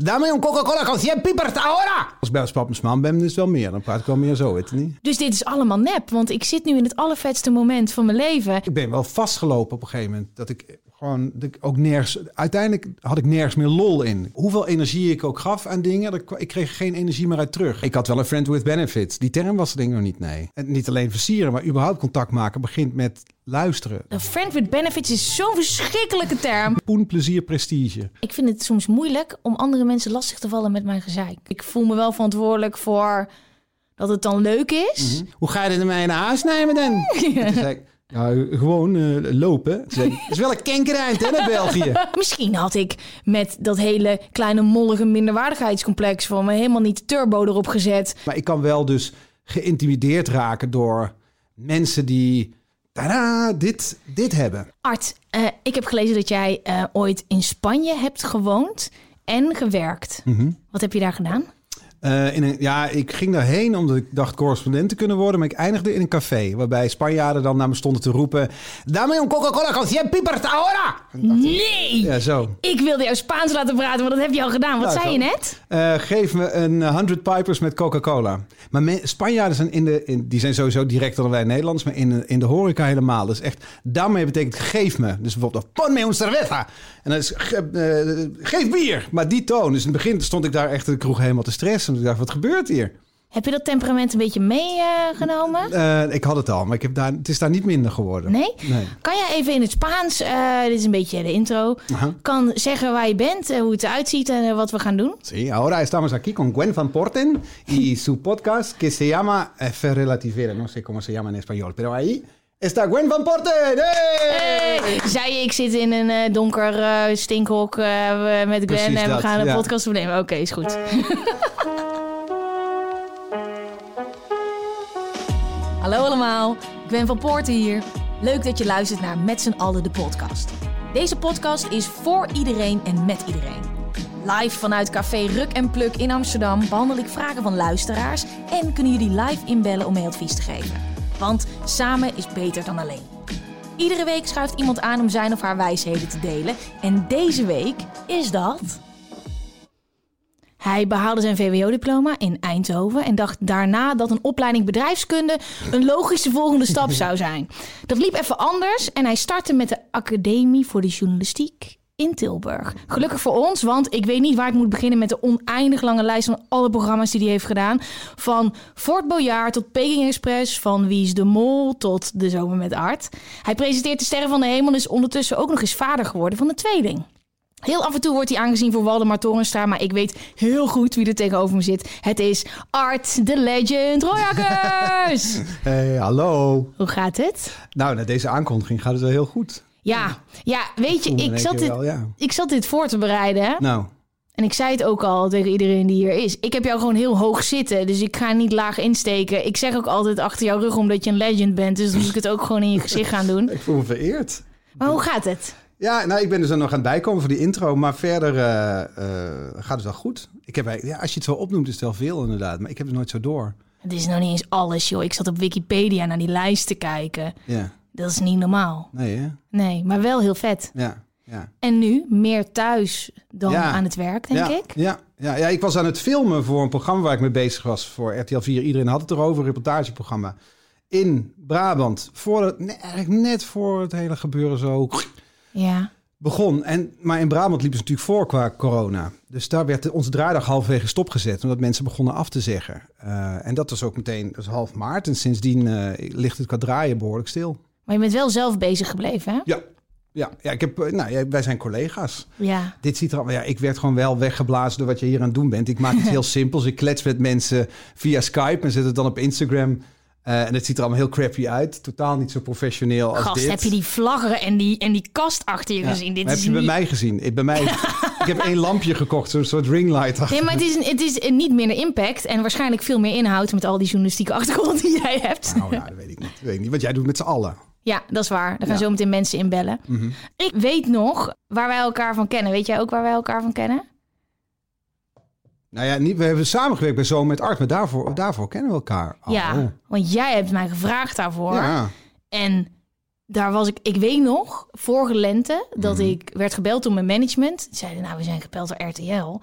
Dame un Coca-Cola con 100 pipers ahora! Als ik bij pap mijn man ben, is het wel meer. Dan praat ik wel meer zo, weet je niet? Dus dit is allemaal nep, want ik zit nu in het allervetste moment van mijn leven. Ik ben wel vastgelopen op een gegeven moment. Dat ik gewoon ook nergens... Uiteindelijk had ik nergens meer lol in. Hoeveel energie ik ook gaf aan dingen, ik, kreeg geen energie meer uit terug. Ik had wel een friend with benefits. Die term was er denk ik nog niet, nee. En niet alleen versieren, maar überhaupt contact maken begint met luisteren. Een friend with benefits is zo'n verschrikkelijke term. Poen, plezier, prestige. Ik vind het soms moeilijk om andere mensen lastig te vallen met mijn gezeik. Ik voel me wel verantwoordelijk voor dat het dan leuk is. Hoe ga je er mee naar huis nemen dan? Toen ja, gewoon eh, lopen. Het is wel een kankereind, hè, naar België. Misschien had ik met dat hele kleine mollige minderwaardigheidscomplex van me helemaal niet turbo erop gezet. Maar ik kan wel dus geïntimideerd raken door mensen die tada, dit, dit hebben. Art, eh, ik heb gelezen dat jij eh, ooit in Spanje hebt gewoond en gewerkt. Wat heb je daar gedaan? Eh, in een, ja, ik ging daarheen omdat ik dacht correspondent te kunnen worden. Maar ik eindigde in een café. Waarbij Spanjaarden dan naar me stonden te roepen... Dame un Coca-Cola con 100 pipers ahora! Nee! Ja, zo. Ik wilde jou Spaans laten praten, maar dat heb je al gedaan. Wat Nou, zei zo. je net? Eh, geef me een 100 pipers met Coca-Cola. Maar me- Spanjaarden zijn, in de, in, die zijn sowieso directer dan wij Nederlanders. Maar in, de- in de horeca helemaal. Dus echt, daarmee betekent geef me. Dus bijvoorbeeld, ponme un cerveza. En dan is, ge- eh, geef bier. Maar die toon. Dus in het begin stond ik daar echt in de kroeg helemaal te stressen. En ik dacht, wat gebeurt hier? Heb je dat temperament een beetje meegenomen? Eh, ik had het al, maar ik heb daar, het is daar niet minder geworden. nee? Nee. Kan jij even in het Spaans, eh, dit is een beetje de intro, kan zeggen waar je bent, eh, hoe het eruit ziet en eh, wat we gaan doen? Sí, ahora estamos aquí con Gwen van Porten y su podcast que se llama eh, Relativera. No sé cómo se llama en español, pero ahí está Gwen van Porten. ¡Hey! Hey, zei je, ik zit in een eh, donker eh, stinkhok eh, met Gwen Precies en we dat, gaan een ja. podcast opnemen. Oké, is goed. Hallo allemaal, Gwen van Poorten hier. Leuk dat je luistert naar Met z'n allen de podcast. Deze podcast is voor iedereen en met iedereen. Live vanuit Café Ruk en Pluk in Amsterdam behandel ik vragen van luisteraars en kunnen jullie live inbellen om mee advies te geven. Want samen is beter dan alleen. Iedere week schuift iemand aan om zijn of haar wijsheden te delen. En deze week is dat. Hij behaalde zijn VWO-diploma in Eindhoven en dacht daarna dat een opleiding bedrijfskunde een logische volgende stap zou zijn. Dat liep even anders en hij startte met de Academie voor de Journalistiek in Tilburg. Gelukkig voor ons, want ik weet niet waar ik moet beginnen met de oneindig lange lijst van alle programma's die hij heeft gedaan. Van Fort Boyard tot Peking Express, van Wie is de Mol tot De Zomer met Art. Hij presenteert de Sterren van de Hemel en is ondertussen ook nog eens vader geworden van een tweeling. Heel af en toe wordt hij aangezien voor Waldemar Torenstra, maar ik weet heel goed wie er tegenover me zit. Het is Art, the legend, Royakkers! Hey, hallo. Hoe gaat het? Nou, na deze aankondiging gaat het wel heel goed. Ja, ja weet je, ik zat, dit, wel, ja. ik zat dit voor te bereiden. hè? Nou, En ik zei het ook al tegen iedereen die hier is. Ik heb jou gewoon heel hoog zitten, dus ik ga niet laag insteken. Ik zeg ook altijd achter jouw rug omdat je een legend bent, dus dan moet ik het ook gewoon in je gezicht gaan doen. ik voel me vereerd. Maar hoe gaat het? Ja, nou, ik ben dus er nog aan het bijkomen voor die intro. Maar verder eh, eh, gaat het wel goed. Ik heb, ja, als je het zo opnoemt, is het wel veel inderdaad. Maar ik heb het nooit zo door. Het is nog niet eens alles, joh. Ik zat op Wikipedia naar die lijst te kijken. Ja, Dat is niet normaal. nee hè? Nee, maar wel heel vet. Ja, ja. En nu meer thuis dan Ja. aan het werk, denk ja, ik. Ja, ja, ja, ik was aan het filmen voor een programma waar ik mee bezig was. Voor RTL 4. Iedereen had het erover, een reportageprogramma. In Brabant. Voor het, eigenlijk net voor het hele gebeuren zo Ja. begon. En, maar in Brabant liepen ze natuurlijk voor qua corona. Dus daar werd onze draaidag halverwege stopgezet. Omdat mensen begonnen af te zeggen. Eh, en dat was ook meteen dat is half maart. En sindsdien eh, ligt het qua draaien behoorlijk stil. Maar je bent wel zelf bezig gebleven, hè? Ja, ja, ja, ik heb, eh, nou, ja, wij zijn collega's. Ja. Dit ziet er al, ja, ik werd gewoon wel weggeblazen door wat je hier aan het doen bent. Ik maak het heel simpel. Ik klets met mensen via Skype en zet het dan op Instagram. Eh, en het ziet er allemaal heel crappy uit. Totaal niet zo professioneel als Gast, dit. heb je die vlaggeren en die, en die kast achter je Ja. gezien? Dit is heb je bij mij gezien? Ik, bij mij, ik heb één lampje gekocht, zo'n soort ringlight. achter. Nee, maar het is, een- het is niet minder impact en waarschijnlijk veel meer inhoud met al die journalistieke achtergrond die jij hebt. Nou, ja, dat weet ik niet. Dat weet ik niet. Want jij doet met z'n allen. Ja, dat is waar. Daar gaan Ja. zo meteen mensen in bellen. Mhm. Ik weet nog waar wij elkaar van kennen. Weet jij ook waar wij elkaar van kennen? Nou ja, niet, we hebben samengewerkt bij Zo met Art, maar daarvoor, daarvoor kennen we elkaar. al. Ja, want jij hebt mij gevraagd daarvoor. Ja. En daar was ik, ik weet nog, vorige lente, dat Mhm. ik werd gebeld door mijn management. Die zeiden, nou, we zijn gebeld door RTL.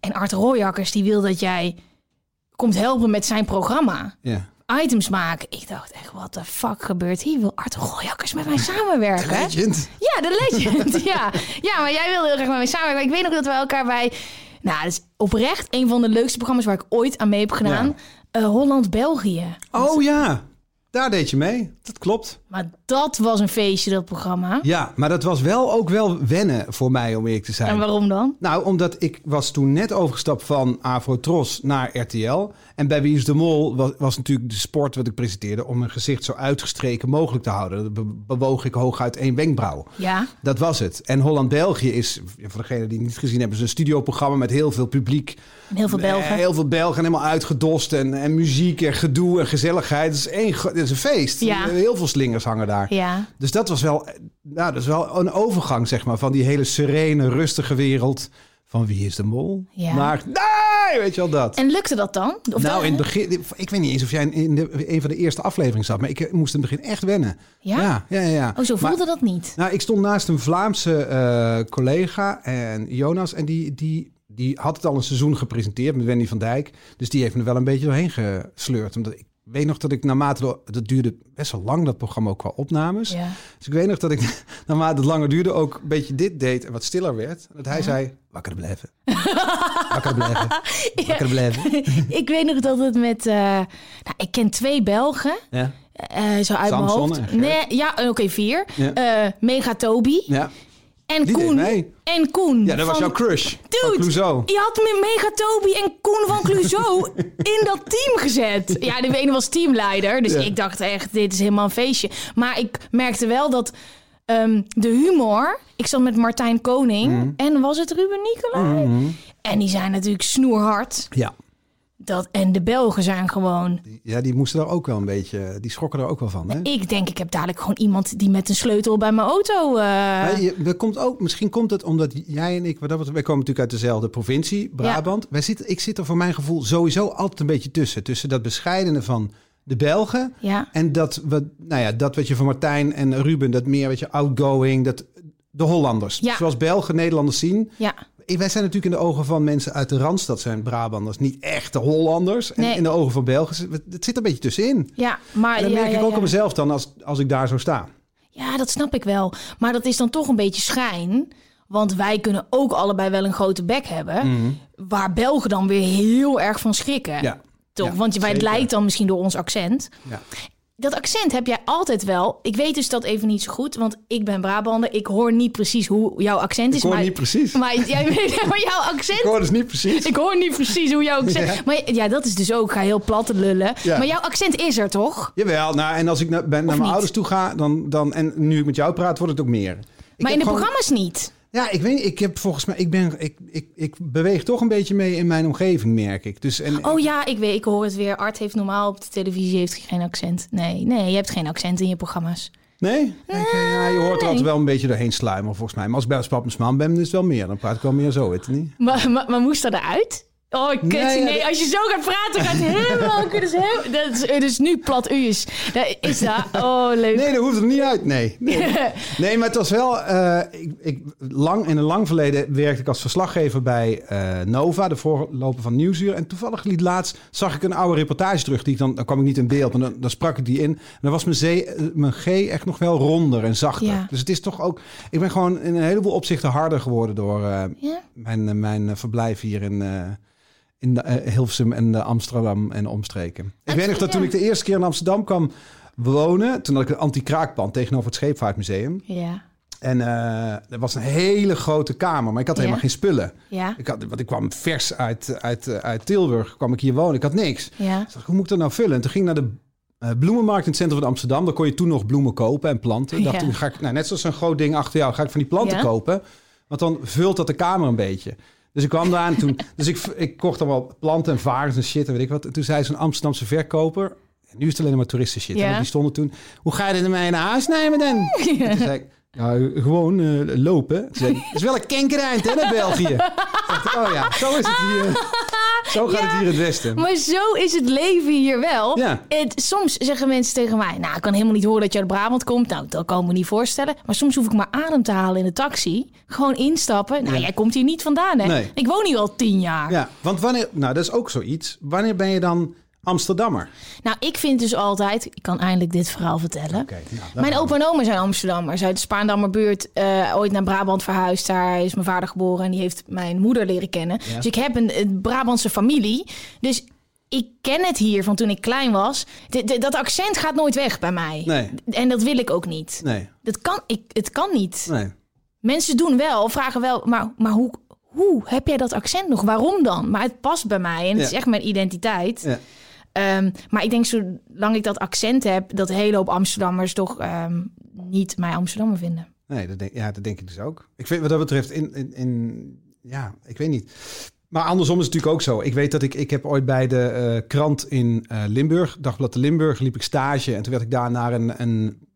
En Art Rooijakkers, die wil dat jij komt helpen met zijn programma. ja. Items maken. Ik dacht echt, wat de fuck gebeurt hier? Wil Art Rooijakkers met mij samenwerken? Legend. Ja, de legend. ja. ja, maar jij wilde heel graag met mij samenwerken. Ik weet nog dat we elkaar bij... Nou, dat is oprecht een van de leukste programma's waar ik ooit aan mee heb gedaan. Eh, Holland-België. Oh ja, daar deed je mee. Dat klopt. Maar dat was een feestje, dat programma. Ja, maar dat was wel ook wel wennen voor mij, om eerlijk te zijn. En waarom dan? Nou, omdat ik was toen net overgestapt van Afro-Tros naar RTL. En bij Wie is de Mol was, was natuurlijk de sport wat ik presenteerde... om mijn gezicht zo uitgestreken mogelijk te houden. Dat be- bewoog ik hooguit één wenkbrauw. Ja, Dat was het. En Holland-België is, voor degenen die het niet gezien hebben... is een studioprogramma met heel veel publiek. en heel veel Belgen. Heel veel Belgen, helemaal uitgedost. En, en muziek en gedoe en gezelligheid. Het is, één, het is een feest. Ja. Heel veel slingers hangen daar. Ja, Dus dat was wel, nou, dat is wel een overgang, zeg maar, van die hele serene, rustige wereld. Van wie is de mol? Ja. Naar, nee, weet je wel dat. en lukte dat dan? Of nou, in het begin, ik weet niet eens of jij in de, een van de eerste afleveringen zat, maar ik eh, moest in het begin echt wennen. Ja? Ja, ja, ja. Oh, zo Maar- voelde dat niet. nou, ik stond naast een Vlaamse eh, collega en Jonas. En die, die, die had het al een seizoen gepresenteerd met Wendy van Dijk. Dus die heeft me wel een beetje doorheen gesleurd. Omdat ik weet nog dat ik naarmate... Dat duurde best wel lang, dat programma ook qua opnames. Ja. Dus ik weet nog dat ik naarmate het langer duurde ook een beetje dit deed en wat stiller werd. Dat hij zei, wakker blijven. wakker blijven. Wakker blijven. ik weet nog dat het met... eh, nou, ik ken twee Belgen. Ja. eh, zo uit mijn Samson hoofd. en Gert. Nee, ja, oké, vier. Ja. Eh, Mega Toby. ja. En Die deed Koen. mee. En Koen. Ja, dat was van- jouw crush. van Dude, Clouseau. je had me Mega Toby en Koen van Clouseau in dat team gezet. Ja, de ene was teamleider. Dus Ja. ik dacht echt, dit is helemaal een feestje. Maar ik merkte wel dat ehm, de humor... Ik zat met Martijn Koning Mhm. en was het Ruben Nicolai? En die zijn natuurlijk snoerhard. Ja. Dat, en de Belgen zijn gewoon... ja, die moesten daar ook wel een beetje... Die schrokken er ook wel van, hè? Ik denk, ik heb dadelijk gewoon iemand die met een sleutel bij mijn auto... Maar je- dat komt ook, misschien komt het omdat jij en ik, wat dat wij komen natuurlijk uit dezelfde provincie, Brabant. Wij zitten, ik zit er voor mijn gevoel sowieso altijd een beetje tussen. Tussen dat bescheidene van de Belgen ja, en dat, wat, nou ja, dat wat je van Martijn en Ruben, dat meer wat je outgoing, dat de Hollanders. Ja. Zoals Belgen Nederlanders zien. ja. Wij zijn natuurlijk in de ogen van mensen uit de Randstad zijn Brabanders niet echte Hollanders. En Nee. in de ogen van Belgen, het zit een beetje tussenin. Ja, maar... En ja, merk ik ook aan mezelf dan als, als ik daar zo sta. Ja, dat snap ik wel. Maar dat is dan toch een beetje schijn. Want wij kunnen ook allebei wel een grote bek hebben. Waar Belgen dan weer heel erg van schrikken. Mhm. Ja. Toch? Ja, Want wij het lijkt dan misschien door ons accent. Ja. Dat accent heb jij altijd wel. Ik weet dus dat even niet zo goed. Want ik ben Brabander. Ik hoor niet precies hoe jouw accent is. Ik hoor maar, niet precies. Maar, jij, maar jouw accent... Ik hoor dus niet precies. Ik hoor niet precies hoe jouw accent... Ja. Maar ja, dat is dus ook, ik ga heel plat lullen. Ja. Maar jouw accent is er toch? Jawel, nou, en als ik naar, ben, naar mijn niet? ouders toe ga, dan, dan, en nu ik met jou praat, wordt het ook meer. Ik maar in de gewoon- programma's niet. Ja, ik weet niet, ik heb volgens mij, ik ben, ik, ik, ik beweeg toch een beetje mee in mijn omgeving, merk ik. Dus, en, Oh ja, ik weet, ik hoor het weer. Art heeft normaal op de televisie heeft geen accent. Nee, nee, je hebt geen accent in je programma's. Nee? Ik, eh, ja, je hoort er altijd wel een beetje doorheen sluimeren, volgens mij. Maar als ik bij en ben, is het wel meer. Dan praat ik wel meer zo, weet je niet? Maar, maar, maar moest dat eruit? Oh, kut. Nee, als je zo gaat praten, gaat het helemaal... Dat is, heel, dat is, het is nu plat uus. Dat is dat. Oh, leuk. Nee, dat hoeft er niet uit, nee. Nee, nee maar het was wel... eh, ik, ik, lang, in een lang verleden werkte ik als verslaggever bij eh, Nova, de voorloper van Nieuwsuur. En toevallig liet laatst zag ik een oude reportage terug. Die ik dan, dan kwam ik niet in beeld, maar dan, dan sprak ik die in. En dan was mijn, zee, mijn G echt nog wel ronder en zachter. Ja. Dus het is toch ook... Ik ben gewoon in een heleboel opzichten harder geworden door eh, Ja? mijn, mijn verblijf hier in... in de, eh, Hilversum en Amsterdam en omstreken. Ik weet nog dat toen ik de eerste keer in Amsterdam kwam wonen, toen had ik een anti-kraakpand tegenover het Scheepvaartmuseum. Ja. En eh er was een hele grote kamer, maar ik had Ja. helemaal geen spullen. Ja. Ik, had, want ik kwam vers uit, uit, eh, uit Tilburg, kwam ik hier wonen, ik had niks. Ja. Ik dacht, hoe moet ik dat nou vullen? En toen ging ik naar de bloemenmarkt in het centrum van Amsterdam. Daar kon je toen nog bloemen kopen en planten. Dacht, Ja. toen ga ik, nou, net zoals een groot ding achter jou, ga ik van die planten kopen. Want dan vult dat de kamer een beetje. Dus ik kwam daar en toen... Dus ik, ik kocht dan wel planten en varens en shit en weet ik wat. En toen zei zo'n Amsterdamse verkoper... Nu is het alleen maar toeristen shit. Ja. want Die stonden toen... Hoe ga je dit ermee naar huis nemen dan? En toen zei ik... Nou, gewoon eh, lopen. Toen zei ik, Het is wel een kenkereind, hè, naar België. Toen dacht ik, oh ja, zo is het hier. Zo gaat het hier in het westen. Maar zo is het leven hier wel. Ja. Het, soms zeggen mensen tegen mij... Nou, ik kan helemaal niet horen dat je uit Brabant komt. Nou, dat kan ik me niet voorstellen. Maar soms hoef ik maar adem te halen in de taxi. Gewoon instappen. Nou, Ja. jij komt hier niet vandaan, hè? Nee. Ik woon hier al tien jaar. Ja, want wanneer... Nou, dat is ook zoiets. Wanneer ben je dan Amsterdammer? Nou, ik vind dus altijd... Ik kan eindelijk dit verhaal vertellen. Nou, Mijn opa en oma zijn Amsterdammers uit de Spaandammerbuurt. eh ooit naar Brabant verhuisd. Daar is mijn vader geboren en die heeft mijn moeder leren kennen. Ja. Dus ik heb een, een Brabantse familie. Dus ik ken het hier van toen ik klein was. De- de- dat accent gaat nooit weg bij mij. Nee. En dat wil ik ook niet. Nee, Dat kan, ik, het kan niet. nee. Mensen doen wel, vragen wel, maar, maar hoe, hoe heb jij dat accent nog? Waarom dan? Maar het past bij mij en het is echt mijn identiteit. Ja. Ehm, maar ik denk, zolang ik dat accent heb, dat een hele hoop Amsterdammers toch ehm, niet mij Amsterdammer vinden. Nee, dat denk, ja, dat denk ik dus ook. Ik vind wat dat betreft in, in, in ja, ik weet niet. Maar andersom is het natuurlijk ook zo. Ik weet dat ik, ik heb ooit bij de eh, krant in eh, Limburg, Dagblad de Limburg, liep ik stage. En toen werd ik daar naar een, een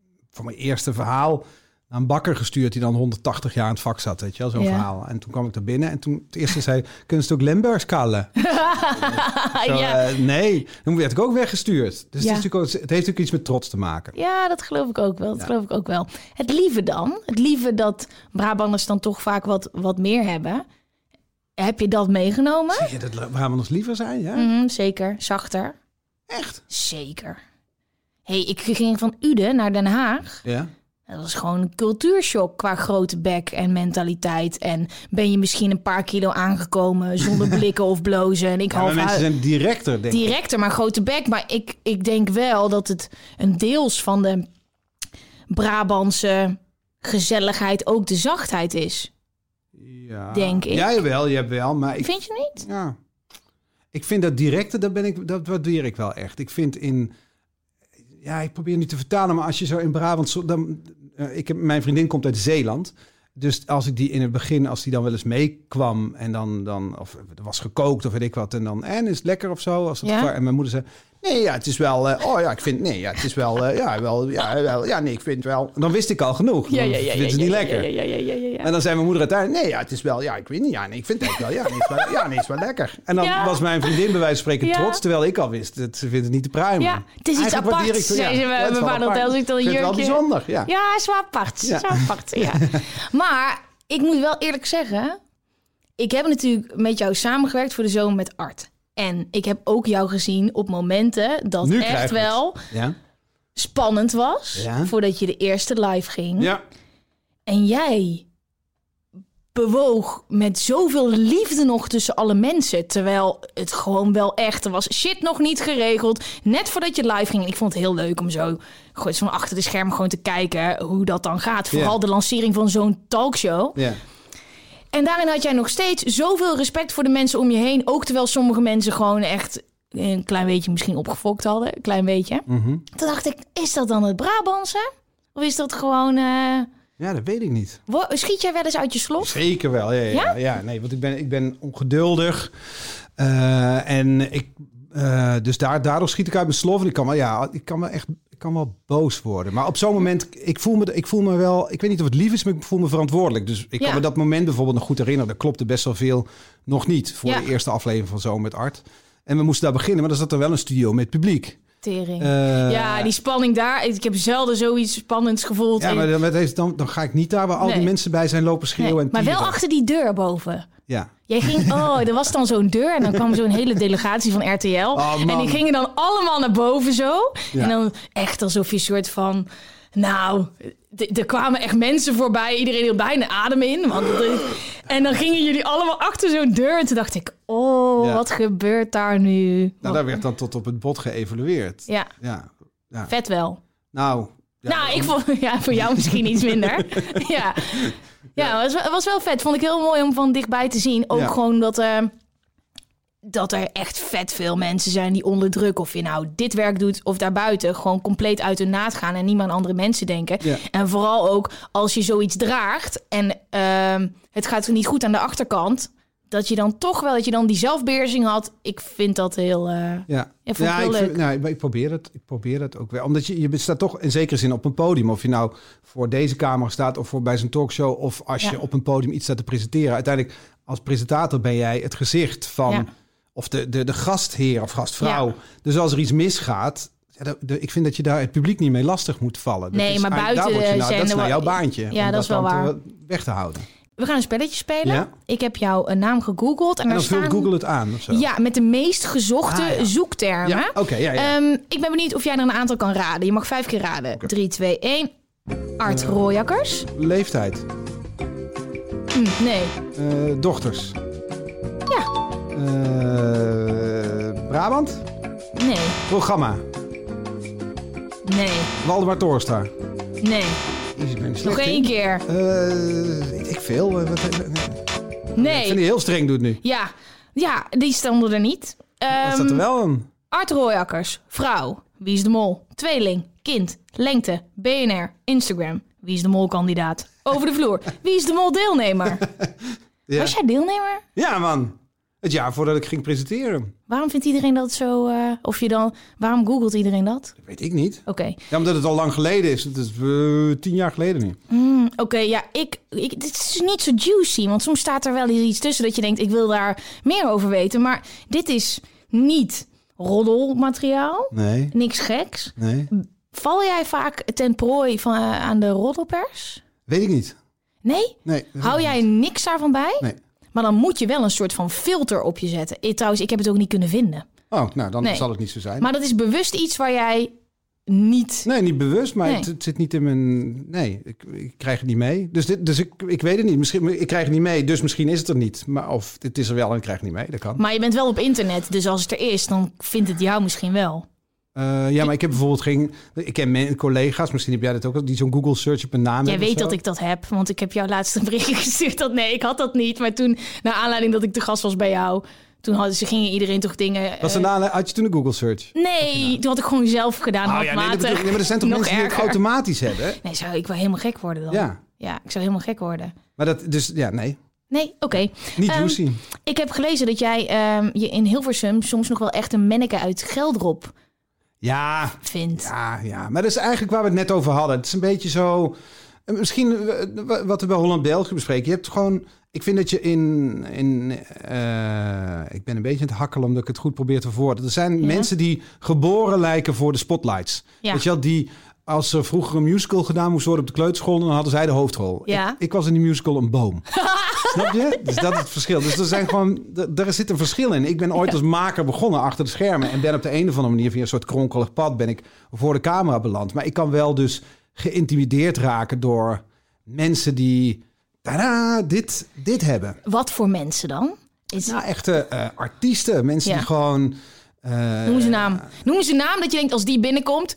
mijn eerste verhaal, naar een bakker gestuurd die dan 180 jaar in het vak zat, weet je wel, zo'n Ja. verhaal. En toen kwam ik daar binnen en toen het eerste zei, kunnen ze het ook Limburgs kallen? Zo, ja. eh, nee, toen werd ik ook weggestuurd. Dus Ja. het, is natuurlijk ook, het heeft natuurlijk iets met trots te maken. ja, dat geloof ik ook wel. Dat geloof ik ook wel. Het lieve dan, het lieve dat Brabanders dan toch vaak wat, wat meer hebben. Heb je dat meegenomen? Zeg je dat Brabanders liever zijn? Ja? Mhm, zeker, zachter. Echt? Zeker. hey, ik ging van Uden naar Den Haag. Ja. Dat was gewoon een cultuurshock qua grote bek en mentaliteit. En ben je misschien een paar kilo aangekomen zonder blikken of blozen. En ik Ja, maar half mensen zijn directer, denk ik. directer, maar grote bek. Maar ik, ik denk wel dat het een deels van de Brabantse gezelligheid ook de zachtheid is. Ja. denk ik. Jawel, je hebt wel. Maar ik, Vind je niet? ja. ik vind dat directe, dat, ben ik, dat waardeer ik wel echt. Ik vind in... Ja, ik probeer niet te vertalen, maar als je zo in Brabant... Dan, eh, ik heb, mijn vriendin komt uit Zeeland. Dus als ik die in het begin, als die dan wel eens meekwam... en dan, dan of er was gekookt of weet ik wat... en dan, en is het lekker of zo? Als het Ja. klaar- en mijn moeder zei... Nee, ja, het is wel... eh, oh ja, ik vind... Nee, ja, het is wel... eh, ja, wel, ja, wel... Ja, nee, ik vind wel... Dan wist ik al genoeg. Dan vindt ze niet lekker. Ja, ja, ja, ja, ja. En dan zei mijn moeder uiteindelijk, nee, ja, het is wel, ja, ik weet niet, ja, nee, ik vind het wel, ja, nee, het is wel, ja, nee, het is wel lekker. En dan Ja. was mijn vriendin bij wijze van spreken Ja. trots, terwijl ik al wist, dat ze vindt het niet te pruimen. Ja, het is iets aparts, ik- ze bij ja, het is apart. ik dan een het wel jurkje- bijzonder, ja. Ja, is wel apart. Ja. Is wel apart, ja. maar ik moet wel eerlijk zeggen... Ik heb natuurlijk met jou samengewerkt voor de zomer met Art. En ik heb ook jou gezien op momenten dat Nu echt wel Ja. spannend was... Ja. voordat je de eerste live ging. Ja. En jij bewoog met zoveel liefde nog tussen alle mensen. Terwijl het gewoon wel echt was. Shit nog niet geregeld. Net voordat je live ging. Ik vond het heel leuk om zo van achter de scherm gewoon te kijken hoe dat dan gaat. Vooral de lancering van zo'n talkshow. ja. En daarin had jij nog steeds zoveel respect voor de mensen om je heen. Ook terwijl sommige mensen gewoon echt een klein beetje misschien opgefokt hadden. Een klein beetje. Mhm. Toen dacht ik, is dat dan het Brabantse? Of is dat gewoon... eh, ja, dat weet ik niet. Schiet jij wel eens uit je slot? Zeker wel, ja, ja, ja? Ja? nee, want ik ben, ik ben ongeduldig Eh, en ik, eh, dus daar, daardoor schiet ik uit mijn slof. En ik kan wel, ja, ik kan wel echt, kan wel boos worden. Maar op zo'n moment, ik voel, me, ik voel me wel, ik weet niet of het lief is, maar ik voel me verantwoordelijk. Dus ik kan me dat moment bijvoorbeeld nog goed herinneren. Daar klopte best wel veel nog niet voor Ja. de eerste aflevering van Zo met Art. En we moesten daar beginnen, maar dan zat er wel een studio met publiek. Tering. Eh, ja, die spanning daar. Ik heb zelden zoiets spannends gevoeld. Ja, maar dan, met deze- dan, dan ga ik niet daar waar al die Nee. mensen bij zijn lopen Nee, schreeuwen en maar wel achter die deur boven. Ja. Jij ging, oh, er was dan zo'n deur en dan kwam zo'n hele delegatie van RTL. Oh, en die gingen dan allemaal naar boven zo. Ja. En dan echt alsof je een soort van, nou, er kwamen echt mensen voorbij. Iedereen hield bijna adem in. Want en dan gingen jullie allemaal achter zo'n deur. En toen dacht ik, oh, Ja. wat gebeurt daar nu? Nou, daar werd dan tot op het bot geëvalueerd. Ja, Ja. ja. vet wel. Nou, nou, ik vond, ja, voor jou misschien iets minder. ja, ja het, was, was wel vet. Vond ik heel mooi om van dichtbij te zien. Ook gewoon dat, eh, dat er echt vet veel mensen zijn die onder druk, of je nou dit werk doet of daarbuiten, gewoon compleet uit hun naad gaan en niet meer aan andere mensen denken. Ja. En vooral ook als je zoiets draagt en ehm, het gaat niet goed aan de achterkant, dat je dan toch wel, dat je dan die zelfbeheersing had. Ik vind dat heel. eh, Ja, Ja, ik heel ik, vind- nou, ik- probeer het. Ik probeer het ook wel. Omdat je, je staat toch in zekere zin op een podium. Of je nou voor deze camera staat of voor bij zo'n talkshow. Of als Ja. je op een podium iets staat te presenteren. Uiteindelijk als presentator ben jij het gezicht van... Ja. Of de, de, de gastheer of gastvrouw. Ja. Dus als er iets misgaat... Ja, ik vind dat je daar het publiek niet mee lastig moet vallen. Dat Nee, is maar buiten je nou, dat is nou jouw baantje. Ja, om dat is wel dan te- waar. weg te houden. We gaan een spelletje spelen. Ja. Ik heb jouw naam gegoogeld en, dan vult staan. Google het aan of zo. Ja, met de meest gezochte Ah, ja. zoektermen. Ja, oké, ja, ja. Ehm, ik ben benieuwd of jij er een aantal kan raden. Je mag vijf keer raden. 3, 2, 1. Art Rooijakkers? Leeftijd. Hm, nee. Eh, dochters. Ja. Eh, Brabant? Nee. Programma. Nee. Waldemar Toorstar. Nee. Jezus, ik ben Nog één keer. Eh, ik veel. Wat, nee. Ik vind die heel streng doet nu. Ja. Ja, die stonden er niet. Wat staat er Ehm wel een? Art Rooijakkers. Vrouw. Wie is de mol? Tweeling. Kind. Lengte. BNR. Instagram. Wie is de molkandidaat? Over de vloer. Wie is de mol deelnemer? Ja. Was jij deelnemer? ja, man. Het jaar voordat ik ging presenteren. Waarom vindt iedereen dat zo... eh, of je dan... Waarom googelt iedereen dat? Dat weet ik niet. Oké. Ja, omdat het al lang geleden is. Het is eh, tien jaar geleden nu. Hmm, Oké, ja, ik, ik... Dit is niet zo juicy, want soms staat er wel iets tussen dat je denkt... ik wil daar meer over weten. Maar dit is niet roddelmateriaal. Nee, Niks geks. nee. Val jij vaak ten prooi van, eh, aan de roddelpers? Weet ik niet. Nee? Nee. Hou jij niks daarvan bij? Nee. Maar dan moet je wel een soort van filter op je zetten. Ik, trouwens, ik heb het ook niet kunnen vinden. Oh, nou, dan Nee. zal het niet zo zijn. Maar dat is bewust iets waar jij niet... Nee, niet bewust, maar Nee. Het, het zit niet in mijn... Nee, ik, ik krijg het niet mee. Dus, dit, dus ik, ik weet het niet. Misschien, ik krijg het niet mee, dus misschien is het er niet. Maar of het is er wel en ik krijg het niet mee, dat kan. Maar je bent wel op internet, dus als het er is, dan vindt het jou misschien wel. Eh, ja, maar ik heb bijvoorbeeld geen... Ik ken mijn collega's, misschien heb jij dat ook, die zo'n Google search op een naam Jij weet dat ik dat heb, want ik heb jou laatst een berichtje gestuurd dat nee, ik had dat niet. Maar toen, naar aanleiding dat ik te gast was bij jou, toen hadden ze gingen iedereen toch dingen. Was na, had je toen een Google search? nee, toen had ik gewoon zelf gedaan. Oh ja, nee, dat handmatig. bedoel ik. nee, maar er zijn toch mensen die het automatisch hebben? Nee, zou ik wel helemaal gek worden dan? Ja. Ja, ik zou helemaal gek worden. Maar dat, dus ja, nee. Nee, oké. Niet Ehm, juicy. Ik heb gelezen dat jij ehm, je in Hilversum soms nog wel echt een manneke uit Geldrop Ja, vindt. ja, ja. Maar dat is eigenlijk waar we het net over hadden. Het is een beetje zo... eh, Misschien eh, wat we bij Holland-België bespreken. Je hebt gewoon... Ik vind dat je in... in eh, ik ben een beetje aan het hakkelen omdat ik het goed probeer te verwoorden. Er zijn Ja. mensen die geboren lijken voor de spotlights. Ja. Weet je wel, die... Als er vroeger een musical gedaan moest worden op de kleuterschool... dan hadden zij de hoofdrol. Ja. Ik, ik was in die musical een boom. Snap je? Dus dat is het verschil. Dus er zijn gewoon, er, zit een verschil in. Ik ben ooit als maker begonnen achter de schermen en ben op de een of andere manier via een soort kronkelig pad ben ik voor de camera beland. Maar ik kan wel dus geïntimideerd raken door mensen die tada, dit, dit hebben. Wat voor mensen dan? Is, Nou, echte eh, artiesten, mensen Ja. die gewoon. eh, Noem een naam. Noem een naam dat je denkt als die binnenkomt.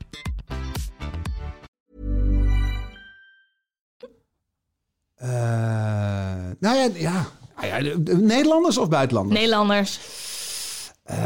eh, nou ja, ja. Ah ja, Nederlanders of buitenlanders? Nederlanders. Eh,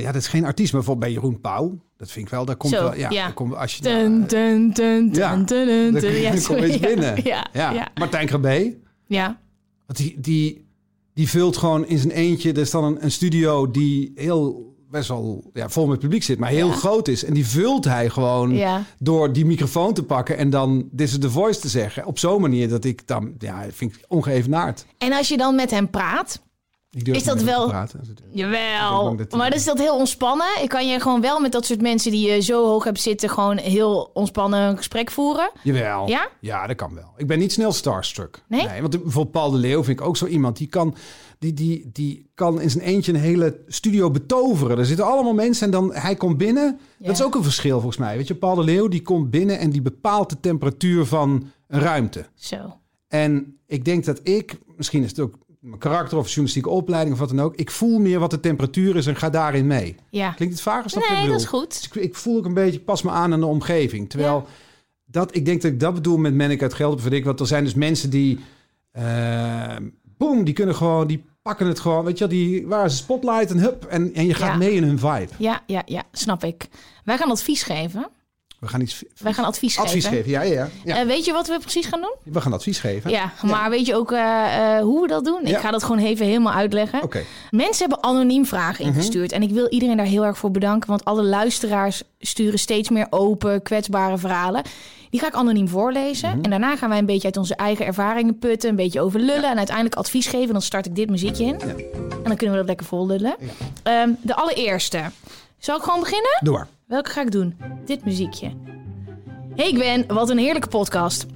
ja, dat is geen artiest, maar bijvoorbeeld bij Jeroen Pauw. Dat vind ik wel, daar komt Zo, wel, ja, ja. daar komt, als je Dun, daar- dun, dun, Ja, dun, dun, dan Ja, sorry. Ja, binnen. Ja, ja. Martijn Grabé. ja. Want die, die, die vult gewoon in zijn eentje. Er is dan een, een studio die heel best wel ja, vol met publiek zit, maar heel Ja. groot is. En die vult hij gewoon Ja. door die microfoon te pakken en dan This is the Voice te zeggen. Op zo'n manier dat ik dan, ja, vind ik ongeëvenaard. En als je dan met hem praat, Ik durf Is dat wel- te praten. Jawel. dat Maar is dat heel ontspannen. Ik kan je gewoon wel met dat soort mensen die je zo hoog hebt zitten... gewoon heel ontspannen een gesprek voeren. Jawel. Ja? Ja, dat kan wel. Ik ben niet snel starstruck. Nee? want bijvoorbeeld Paul de Leeuw vind ik ook zo iemand. Die kan, die, die, die kan in zijn eentje een hele studio betoveren. Er zitten allemaal mensen en dan hij komt binnen. Ja. Dat is ook een verschil volgens mij. Weet je, Paul de Leeuw die komt binnen en die bepaalt de temperatuur van een ruimte. Zo. En ik denk dat ik, misschien is het ook mijn karakter of journalistieke opleiding of wat dan ook. Ik voel meer wat de temperatuur is en ga daarin mee. Ja. Klinkt het vaag? Nee, dat is goed. Dus ik, ik voel ook een beetje, pas me aan aan de omgeving. Terwijl Ja. dat, ik denk dat ik dat bedoel met Mennik uit Gelder. Vind ik, want er zijn dus mensen die, eh, boom, die kunnen gewoon, die pakken het gewoon. Weet je, wel, die waar is een spotlight en hup, en, en je gaat Ja. mee in hun vibe. Ja, ja, ja, snap ik. Wij gaan advies geven. We gaan iets Wij gaan advies, advies geven. Ja, ja, ja. ja. Eh, weet je wat we precies gaan doen? we gaan advies geven. Ja, maar weet je ook eh, eh, hoe we dat doen? Ik ga dat gewoon even helemaal uitleggen. Oké. Mensen hebben anoniem vragen Mhm. ingestuurd. En ik wil iedereen daar heel erg voor bedanken. Want alle luisteraars sturen steeds meer open, kwetsbare verhalen. Die ga ik anoniem voorlezen. Mhm. En daarna gaan wij een beetje uit onze eigen ervaringen putten. Een beetje over lullen. En uiteindelijk advies geven. En dan start ik dit muziekje in. En dan kunnen we dat lekker vol lullen. Ehm, de allereerste. Zal ik gewoon beginnen? Door. Welke ga ik doen? Dit muziekje. Hey Gwen, wat een heerlijke podcast.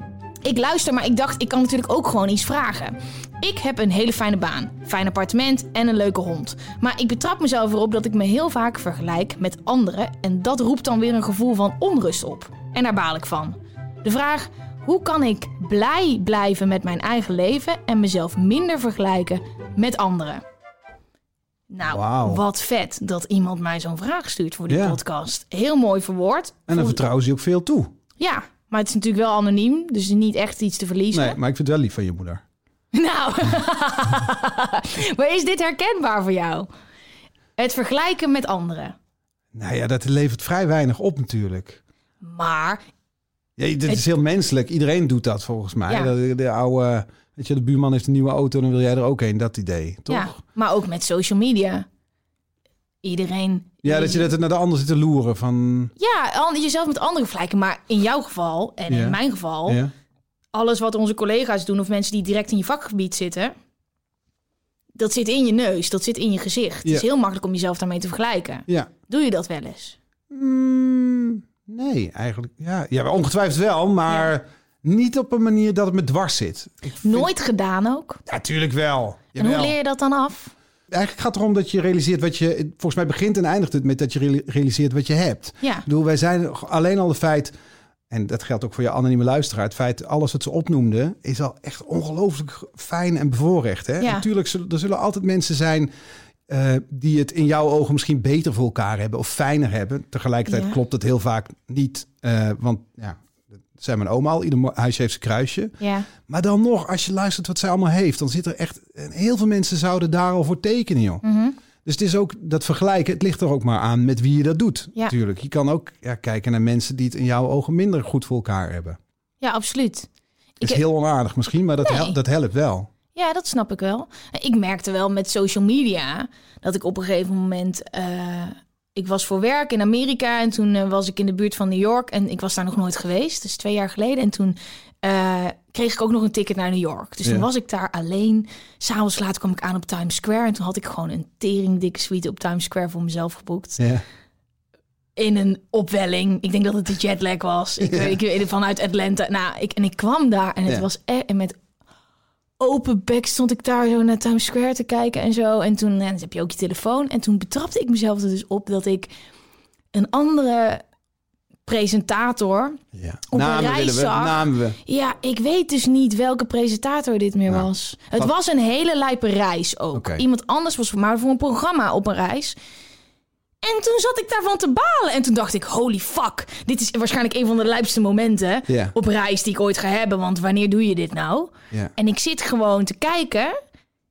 Ik luister, maar ik dacht, ik kan natuurlijk ook gewoon iets vragen. Ik heb een hele fijne baan, fijn appartement en een leuke hond. Maar ik betrap mezelf erop dat ik me heel vaak vergelijk met anderen... en dat roept dan weer een gevoel van onrust op. En daar baal ik van. De vraag, hoe kan ik blij blijven met mijn eigen leven... en mezelf minder vergelijken met anderen? Nou, wat vet dat iemand mij zo'n vraag stuurt voor die Ja. podcast. Heel mooi verwoord. En dan Voel- vertrouwen ze je ook veel toe. Ja, maar het is natuurlijk wel anoniem, dus niet echt iets te verliezen. Nee, maar ik vind het wel lief van je moeder. Nou, maar is dit herkenbaar voor jou? Het vergelijken met anderen. Nou ja, dat levert vrij weinig op natuurlijk. Maar, Ja, dit Het- is heel menselijk. Iedereen doet dat volgens mij. Ja. De, de oude, weet je, de buurman heeft een nieuwe auto, dan wil jij er ook een. Dat idee, toch? ja, maar ook met social media. Iedereen... Ja, dat je dat naar de ander zit te loeren van... Ja, jezelf met anderen vergelijken. Maar in jouw geval, en Ja. in mijn geval... Ja. alles wat onze collega's doen... of mensen die direct in je vakgebied zitten... dat zit in je neus, dat zit in je gezicht. Het is heel makkelijk om jezelf daarmee te vergelijken. ja. Doe je dat wel eens? Mm, nee, eigenlijk. Ja, ja, ongetwijfeld wel, maar niet op een manier dat het me dwars zit. Ik vind- Nooit gedaan ook? Ja, tuurlijk wel. En hoe Jawel. leer je dat dan af? Eigenlijk gaat het erom dat je realiseert wat je... Volgens mij begint en eindigt het met dat je reali- realiseert wat je hebt. Ja. Ik bedoel, wij zijn alleen al het feit... En dat geldt ook voor je anonieme luisteraar. Het feit, alles wat ze opnoemden, is al echt ongelooflijk fijn en bevoorrecht. Hè? Ja. Natuurlijk, zullen, er zullen altijd mensen zijn eh, die het in jouw ogen misschien beter voor elkaar hebben of fijner hebben. Tegelijkertijd Ja. klopt het heel vaak niet. eh, want ja, zei mijn oma al, ieder huisje heeft zijn kruisje. Ja. Maar dan nog, als je luistert wat zij allemaal heeft, dan zit er echt... en Heel veel mensen zouden daar al voor tekenen, joh. Mhm. Dus het is ook dat vergelijken, het ligt er ook maar aan met wie je dat doet. Ja. Natuurlijk. Je kan ook ja, kijken naar mensen die het in jouw ogen minder goed voor elkaar hebben. ja, absoluut. Het is Ik- heel onaardig misschien, maar dat, Nee. hel- dat helpt wel. Ja, dat snap ik wel. Ik merkte wel met social media dat ik op een gegeven moment. eh, ik was voor werk in Amerika en toen eh, was ik in de buurt van New York en ik was daar nog nooit geweest. Dus twee jaar geleden. En toen eh, kreeg ik ook nog een ticket naar New York. Dus Ja. toen was ik daar alleen. S'avonds laat kwam ik aan op Times Square en toen had ik gewoon een teringdikke suite op Times Square voor mezelf geboekt. Ja. in een opwelling. Ik denk dat het de jetlag was. Ik, ik weet vanuit Atlanta. Nou, ik, en ik kwam daar en het was echt en met open bek stond ik daar zo naar Times Square te kijken en zo. En toen en dan heb je ook je telefoon. En toen betrapte ik mezelf er dus op dat ik een andere presentator. ja. Op een reis we. zag. Namen we. Ja, ik weet dus niet welke presentator dit meer Nou, was. Het was een hele lijpe reis ook. Iemand anders was voor maar voor een programma op een reis. En toen zat ik daarvan te balen. En toen dacht ik, holy fuck. Dit is waarschijnlijk een van de lijpste momenten op reis die ik ooit ga hebben. Want wanneer doe je dit nou? En ik zit gewoon te kijken.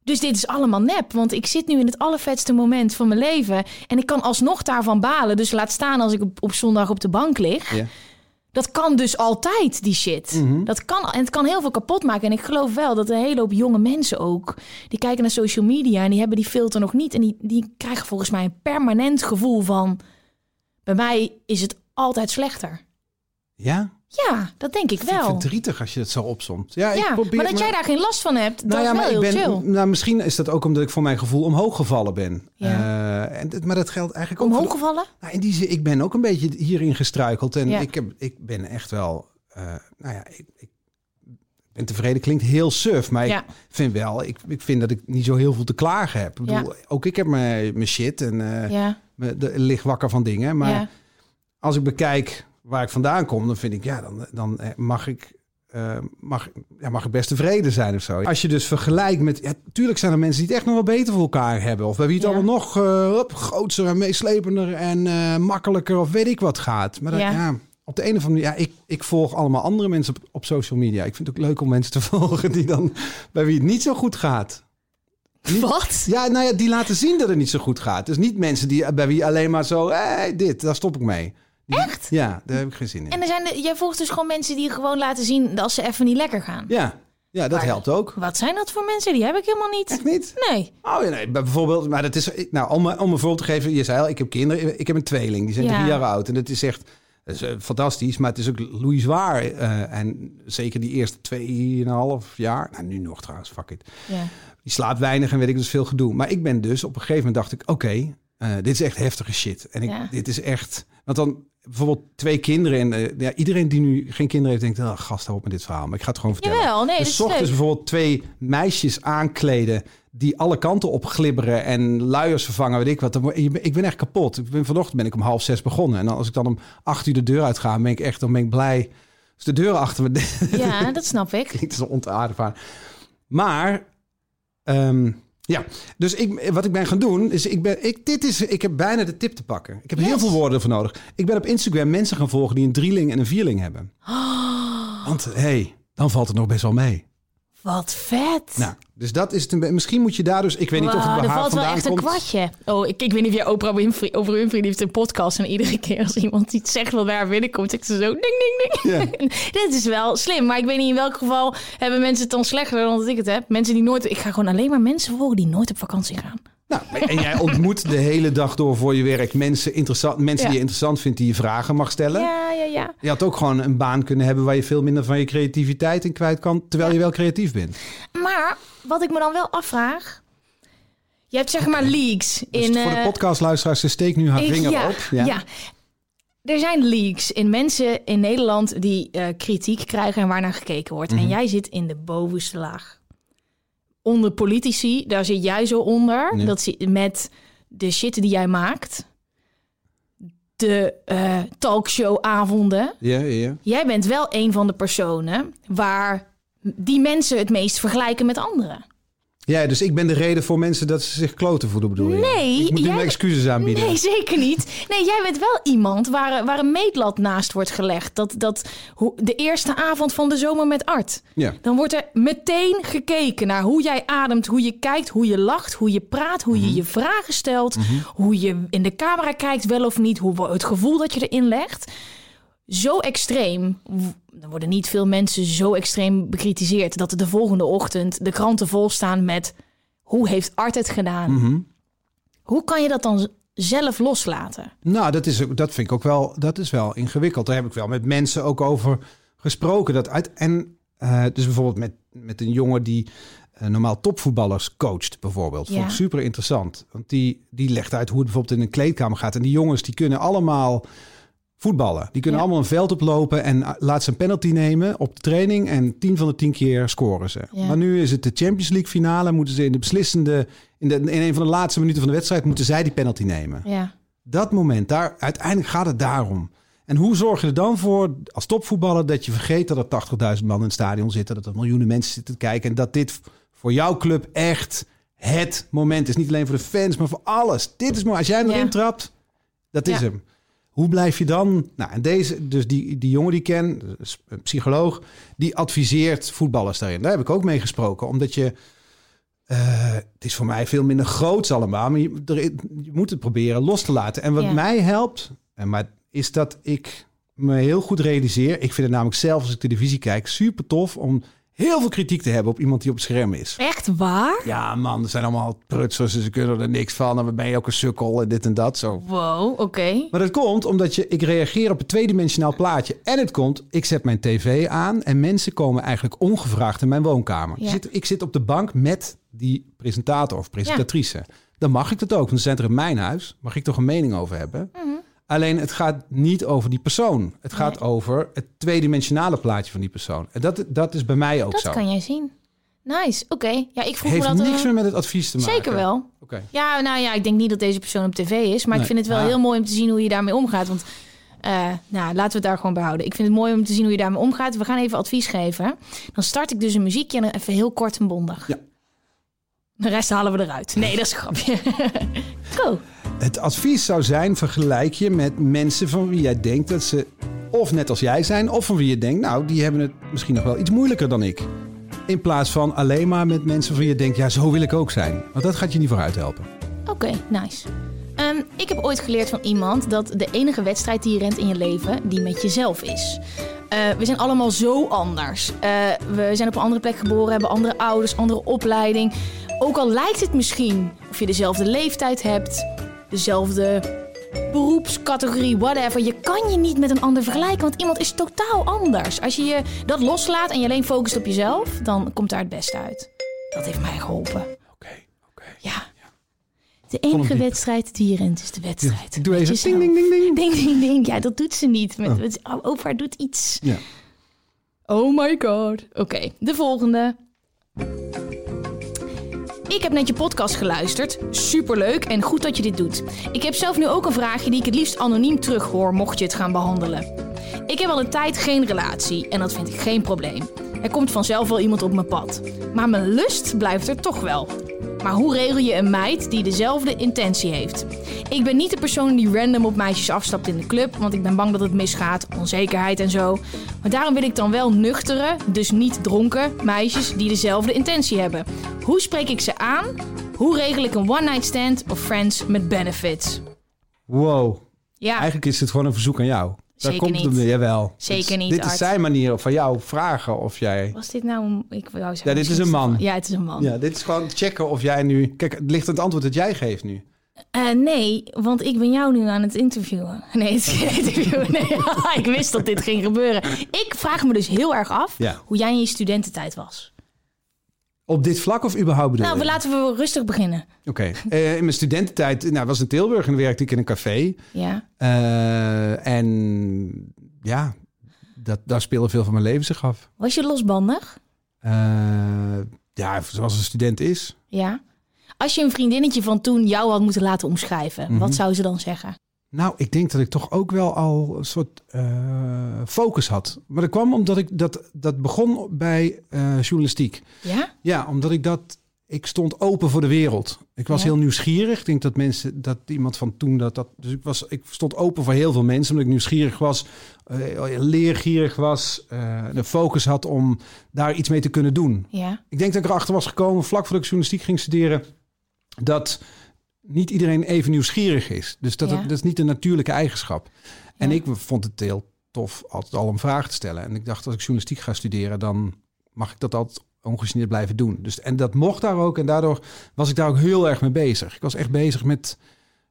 Dus dit is allemaal nep. Want ik zit nu in het allervetste moment van mijn leven. En ik kan alsnog daarvan balen. Dus laat staan als ik op, op zondag op de bank lig. Dat kan dus altijd, die shit. Mhm. Dat kan, en het kan heel veel kapot maken. En ik geloof wel dat een hele hoop jonge mensen ook... die kijken naar social media en die hebben die filter nog niet. En die, die krijgen volgens mij een permanent gevoel van... bij mij is het altijd slechter. Ja? Ja, dat denk ik wel. verdrietig als je het zo opzomt. Ja, ik probeer maar dat jij daar geen last van hebt, dat Nou ja, is wel maar heel ben, chill. nou, misschien is dat ook omdat ik voor mijn gevoel omhoog gevallen ben. Ja. Eh, en, maar dat geldt eigenlijk ook Omhoog gevallen? Nou, in die zin, ik ben ook een beetje hierin gestruikeld. En Ja. ik, heb, ik ben echt wel... eh, nou ja, ik, ik ben tevreden. Klinkt heel suf, maar ik vind wel... Ik, ik vind dat ik niet zo heel veel te klagen heb. Ik Ja. bedoel, ook ik heb mijn, mijn shit en me- de, lig wakker van dingen. Maar als ik bekijk waar ik vandaan kom, dan vind ik, ja, dan, dan eh, mag ik. eh, mag, ja, mag ik best tevreden zijn of zo. Als je dus vergelijkt met... Ja, tuurlijk zijn er mensen die het echt nog wel beter voor elkaar hebben. Of bij wie het Ja. allemaal nog eh hop, grootser en meeslepender en makkelijker of weet ik wat gaat. Maar dat, Ja. ja. op de een of andere manier... Ja, ik, ik volg allemaal andere mensen op, op social media. Ik vind het ook leuk om mensen te volgen die dan... bij wie het niet zo goed gaat. Wat? Ja, nou ja, die laten zien dat het niet zo goed gaat. Dus niet mensen die, bij wie alleen maar zo... Hey, dit, daar stop ik mee. Die- Echt? Ja, daar heb ik geen zin in. En er zijn de, jij volgt dus gewoon mensen die gewoon laten zien dat ze even niet lekker gaan. Ja, ja dat Maar- helpt ook. Wat zijn dat voor mensen? Die heb ik helemaal niet. Echt niet? Nee. Oh ja, nee, bijvoorbeeld, maar dat is, nou, om, om een voorbeeld te geven, je zei al, ik heb kinderen, ik heb een tweeling, die zijn Ja. drie jaar oud. En dat is echt dat is, fantastisch, maar het is ook Louis zwaar. eh, en zeker die eerste tweeënhalf jaar, nou nu nog trouwens, fuck it. Ja. Die slaapt weinig en weet ik dus veel gedoe. Maar ik ben dus, op een gegeven moment dacht ik, oké, eh, dit is echt heftige shit. En ik, Ja. dit is echt, want dan bijvoorbeeld twee kinderen. En eh, ja, iedereen die nu geen kinderen heeft, denkt, oh, gast, hou op met dit verhaal. Maar ik ga het gewoon vertellen. Jawel, nee, dus ochtends bijvoorbeeld twee meisjes aankleden die alle kanten op glibberen en luiers vervangen, weet ik wat. Ik ben- echt kapot. Ik ben, vanochtend ben ik om half zes begonnen. En als ik dan om acht uur de deur uitga, ben ik echt, dan ben ik blij. Als de deur achter me Ja, dat snap ik. klinkt zo ontaardig. Maar, ehm, ja, dus ik, wat ik ben gaan doen, is ik ben, ik, dit is, ik heb bijna de tip te pakken. Ik heb heel veel woorden voor nodig. Ik ben op Instagram mensen gaan volgen die een drieling en een vierling hebben. Want, hey, dan valt het nog best wel mee. Wat vet. Nou, dus dat is het. een Misschien moet je daar dus, ik weet niet of het bij haar valt wel echt een kwartje. Oh, ik, ik weet niet of jij Oprah Winfrey, Oprah Winfrey heeft een podcast en iedere keer als iemand iets zegt wat haar binnenkomt, ze zo ding ding ding. Ja. Dit is wel slim, maar ik weet niet in welk geval hebben mensen het dan slechter dan dat ik het heb. Mensen die nooit, ik ga gewoon alleen maar mensen volgen die nooit op vakantie gaan. Nou, en jij ontmoet de hele dag door voor je werk mensen, interessant, mensen Ja. die je interessant vindt, die je vragen mag stellen. Ja, ja, ja. Je had ook gewoon een baan kunnen hebben waar je veel minder van je creativiteit in kwijt kan, terwijl je wel creatief bent. Maar wat ik me dan wel afvraag, je hebt zeg maar leaks Dus in. voor de eh, podcastluisteraars, ze steekt nu haar Ik- vinger ja, op. Ja. Er zijn leaks in mensen in Nederland die eh, kritiek krijgen en waarnaar gekeken wordt. Mhm. En jij zit in de bovenste laag. Onder politici, daar zit jij zo onder. Ja. Dat zit met de shit die jij maakt. De eh talkshow-avonden. Ja, ja. Jij bent wel een van de personen waar die mensen het meest vergelijken met anderen. Ja, dus ik ben de reden voor mensen dat ze zich kloten voelen, bedoel je? Nee, Ik moet jij- excuses aanbieden. Nee, zeker niet. Nee, jij bent wel iemand waar, waar een meetlat naast wordt gelegd. Dat, dat de eerste avond van de zomer met Art. Ja. Dan wordt er meteen gekeken naar hoe jij ademt, hoe je kijkt, hoe je lacht, hoe je praat, hoe Mhm. je je vragen stelt, hoe je in de camera kijkt, wel of niet, hoe, het gevoel dat je erin legt. Zo extreem. Er worden niet veel mensen zo extreem bekritiseerd dat de volgende ochtend de kranten vol staan met hoe heeft Art het gedaan? Mhm. Hoe kan je dat dan zelf loslaten? Nou, dat, is, dat vind ik ook wel, dat is wel ingewikkeld. Daar heb ik wel met mensen ook over gesproken. Dat uit, en eh, dus bijvoorbeeld met, met een jongen die eh, normaal topvoetballers coacht, bijvoorbeeld. Vond Ja. ik super interessant. Want die, die legt uit hoe het bijvoorbeeld in een kleedkamer gaat. En die jongens die kunnen allemaal voetballen. Die kunnen Ja. allemaal een veld oplopen en eh, laat ze een penalty nemen op de training. En 10 van de 10 keer scoren ze. Ja. Maar nu is het de Champions League finale. Moeten ze in de beslissende, in, de, in een van de laatste minuten van de wedstrijd, moeten zij die penalty nemen Ja. dat moment, daar, uiteindelijk gaat het daarom. En hoe zorg je er dan voor als topvoetballer dat je vergeet dat er 80.000 man in het stadion zitten, dat er miljoenen mensen zitten te kijken en dat dit voor jouw club echt het moment is. Niet alleen voor de fans, maar voor alles. Dit is maar als jij Ja. erin trapt, dat is hem. Hoe blijf je dan? Nou, en deze, dus die, die jongen die ik ken, dus een psycholoog, die adviseert voetballers daarin. Daar heb ik ook mee gesproken, omdat je eh, het is voor mij veel minder groots allemaal, maar je, er, je moet het proberen los te laten. En wat Ja. mij helpt, en maar is dat ik me heel goed realiseer. Ik vind het namelijk zelf als ik televisie kijk super tof om heel veel kritiek te hebben op iemand die op het scherm is. Echt waar? Ja, man, er zijn allemaal prutsers en ze kunnen er niks van. En dan ben je ook een sukkel en dit en dat. Zo. Wow, oké. Maar dat komt omdat je, ik reageer op een tweedimensionaal plaatje. En het komt, ik zet mijn tv aan en mensen komen eigenlijk ongevraagd in mijn woonkamer. Ja. Ik, zit, ik zit op de bank met die presentator of presentatrice. Dan mag ik dat ook, want ze zijn er in mijn huis. Mag ik toch een mening over hebben? Mhm. Alleen het gaat niet over die persoon. Het gaat over het tweedimensionale plaatje van die persoon. En dat, dat is bij mij ook Dat zo. kan jij zien. Nice, oké. Ja, ik vroeg Heeft me dat... niks eh, meer met het advies te maken. Zeker wel. Oké. Ja, nou ja, ik denk niet dat deze persoon op tv is. Maar Nee. ik vind het wel Ja. heel mooi om te zien hoe je daarmee omgaat. Want eh, nou, laten we het daar gewoon bij houden. Ik vind het mooi om te zien hoe je daarmee omgaat. We gaan even advies geven. Dan start ik dus een muziekje en dan even heel kort en bondig. Ja. De rest halen we eruit. Nee, dat is een grapje. Go. Het advies zou zijn: vergelijk je met mensen van wie jij denkt dat ze of net als jij zijn, of van wie je denkt, nou, die hebben het misschien nog wel iets moeilijker dan ik. In plaats van alleen maar met mensen van wie je denkt, ja, zo wil ik ook zijn. Want dat gaat je niet vooruit helpen. Oké, nice. Ehm, ik heb ooit geleerd van iemand dat de enige wedstrijd die je rent in je leven, die met jezelf is. Eh, we zijn allemaal zo anders. Eh, we zijn op een andere plek geboren, hebben andere ouders, andere opleiding. Ook al lijkt het misschien of je dezelfde leeftijd hebt, dezelfde beroepscategorie, whatever. Je kan je niet met een ander vergelijken, want iemand is totaal anders. Als je je dat loslaat en je alleen focust op jezelf, dan komt daar het beste uit. Dat heeft mij geholpen. Oké, oké. Ja. De enige wedstrijd die je rent is de wedstrijd. Doe even ding, ding, ding, ding. Ding, ding, ding. Ja, dat doet ze niet. Met, Oh. met, opa doet iets. Ja. Oh my god. Oké, de volgende. Ik heb net je podcast geluisterd. Superleuk en goed dat je dit doet. Ik heb zelf nu ook een vraagje die ik het liefst anoniem terughoor mocht je het gaan behandelen. Ik heb al een tijd geen relatie en dat vind ik geen probleem. Er komt vanzelf wel iemand op mijn pad. Maar mijn lust blijft er toch wel. Maar hoe regel je een meid die dezelfde intentie heeft? Ik ben niet de persoon die random op meisjes afstapt in de club, want ik ben bang dat het misgaat, onzekerheid en zo. Maar daarom wil ik dan wel nuchtere, dus niet dronken, meisjes die dezelfde intentie hebben. Hoe spreek ik ze aan? Hoe regel ik een one-night stand of friends met benefits? Wow. Ja, Eigenlijk is het gewoon een verzoek aan jou. Daar Zeker komt niet. het, jawel. Zeker Dit- niet, Dit is zijn manier van jou vragen of jij... was dit nou een... Ik wou zeggen, Ja, dit is een man. Ja, het is een man. Ja, dit is gewoon checken of jij nu... Kijk, het ligt aan het antwoord dat jij geeft nu. Eh, nee, want ik ben jou nu aan het interviewen. Nee, het is geen interview. Nee, ik wist dat dit ging gebeuren. Ik vraag me dus heel erg af Ja. hoe jij in je studententijd was. Op dit vlak of überhaupt bedoel Nou, we laten we rustig beginnen. Oké. Eh, in mijn studententijd nou, was in Tilburg en werkte ik in een café. Ja. Eh, en ja, dat, daar speelde veel van mijn leven zich af. Was je losbandig? Eh, ja, zoals een student is. Ja. Als je een vriendinnetje van toen jou had moeten laten omschrijven, Mhm. wat zou ze dan zeggen? Nou, ik denk dat ik toch ook wel al een soort eh, focus had. Maar dat kwam omdat ik dat, dat begon bij eh, journalistiek. Ja? Ja, omdat ik dat. Ik stond open voor de wereld. Ik was Ja. heel nieuwsgierig. Ik denk dat mensen, dat iemand van toen dat dat. Dus ik was, ik stond open voor heel veel mensen, omdat ik nieuwsgierig was, eh, leergierig was, de focus had om daar iets mee te kunnen doen. Ja. Ik denk dat ik erachter was gekomen, vlak voordat ik journalistiek ging studeren, dat niet iedereen even nieuwsgierig is. Dus dat, Ja. dat is niet een natuurlijke eigenschap. En Ja. ik vond het heel tof altijd al om vragen te stellen. En ik dacht, als ik journalistiek ga studeren, dan mag ik dat altijd ongegeneerd blijven doen. Dus, en dat mocht daar ook. En daardoor was ik daar ook heel erg mee bezig. Ik was echt bezig met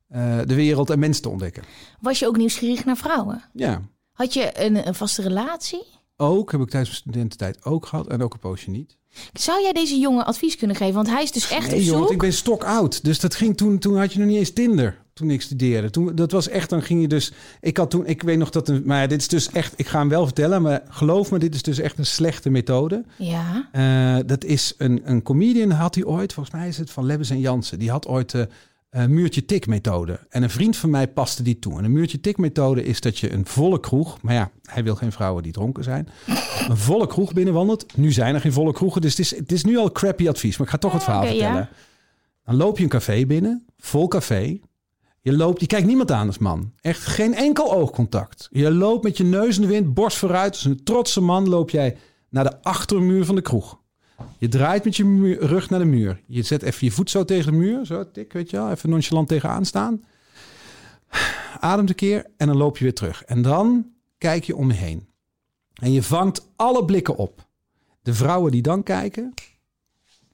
eh, de wereld en mensen te ontdekken. Was je ook nieuwsgierig naar vrouwen? Ja, Had je een, een vaste relatie? Ook heb ik tijdens mijn studententijd ook gehad. En ook een poosje niet. Zou jij deze jongen advies kunnen geven? Want hij is dus echt Nee, op want ik ben stok oud. Dus dat ging toen, toen had je nog niet eens Tinder. Toen ik studeerde. Toen, dat was echt, dan ging je dus. Ik had toen, ik weet nog dat een. Maar ja, dit is dus echt. Ik ga hem wel vertellen. Maar geloof me, dit is dus echt een slechte methode. Ja. Eh, dat is een, een comedian had hij ooit. Volgens mij is het van Lebbes en Jansen. Die had ooit de eh, muurtje tik methode. En een vriend van mij paste die toe. En een muurtje tik methode is dat je een volle kroeg. Maar ja, hij wil geen vrouwen die dronken zijn. Een volle kroeg binnenwandelt. Nu zijn er geen volle kroegen. Dus het is, het is nu al crappy advies. Maar ik ga toch het verhaal oké, ja. vertellen. Dan loop je een café binnen. Vol café. Je loopt, je kijkt niemand aan als man. Echt geen enkel oogcontact. Je loopt met je neus in de wind, borst vooruit. Als een trotse man loop jij naar de achtermuur van de kroeg. Je draait met je rug naar de muur. Je zet even je voet zo tegen de muur. Zo, tik, weet je wel. Even nonchalant tegenaan staan. Ademt een keer en dan loop je weer terug. En dan kijk je om je heen. En je vangt alle blikken op. De vrouwen die dan kijken,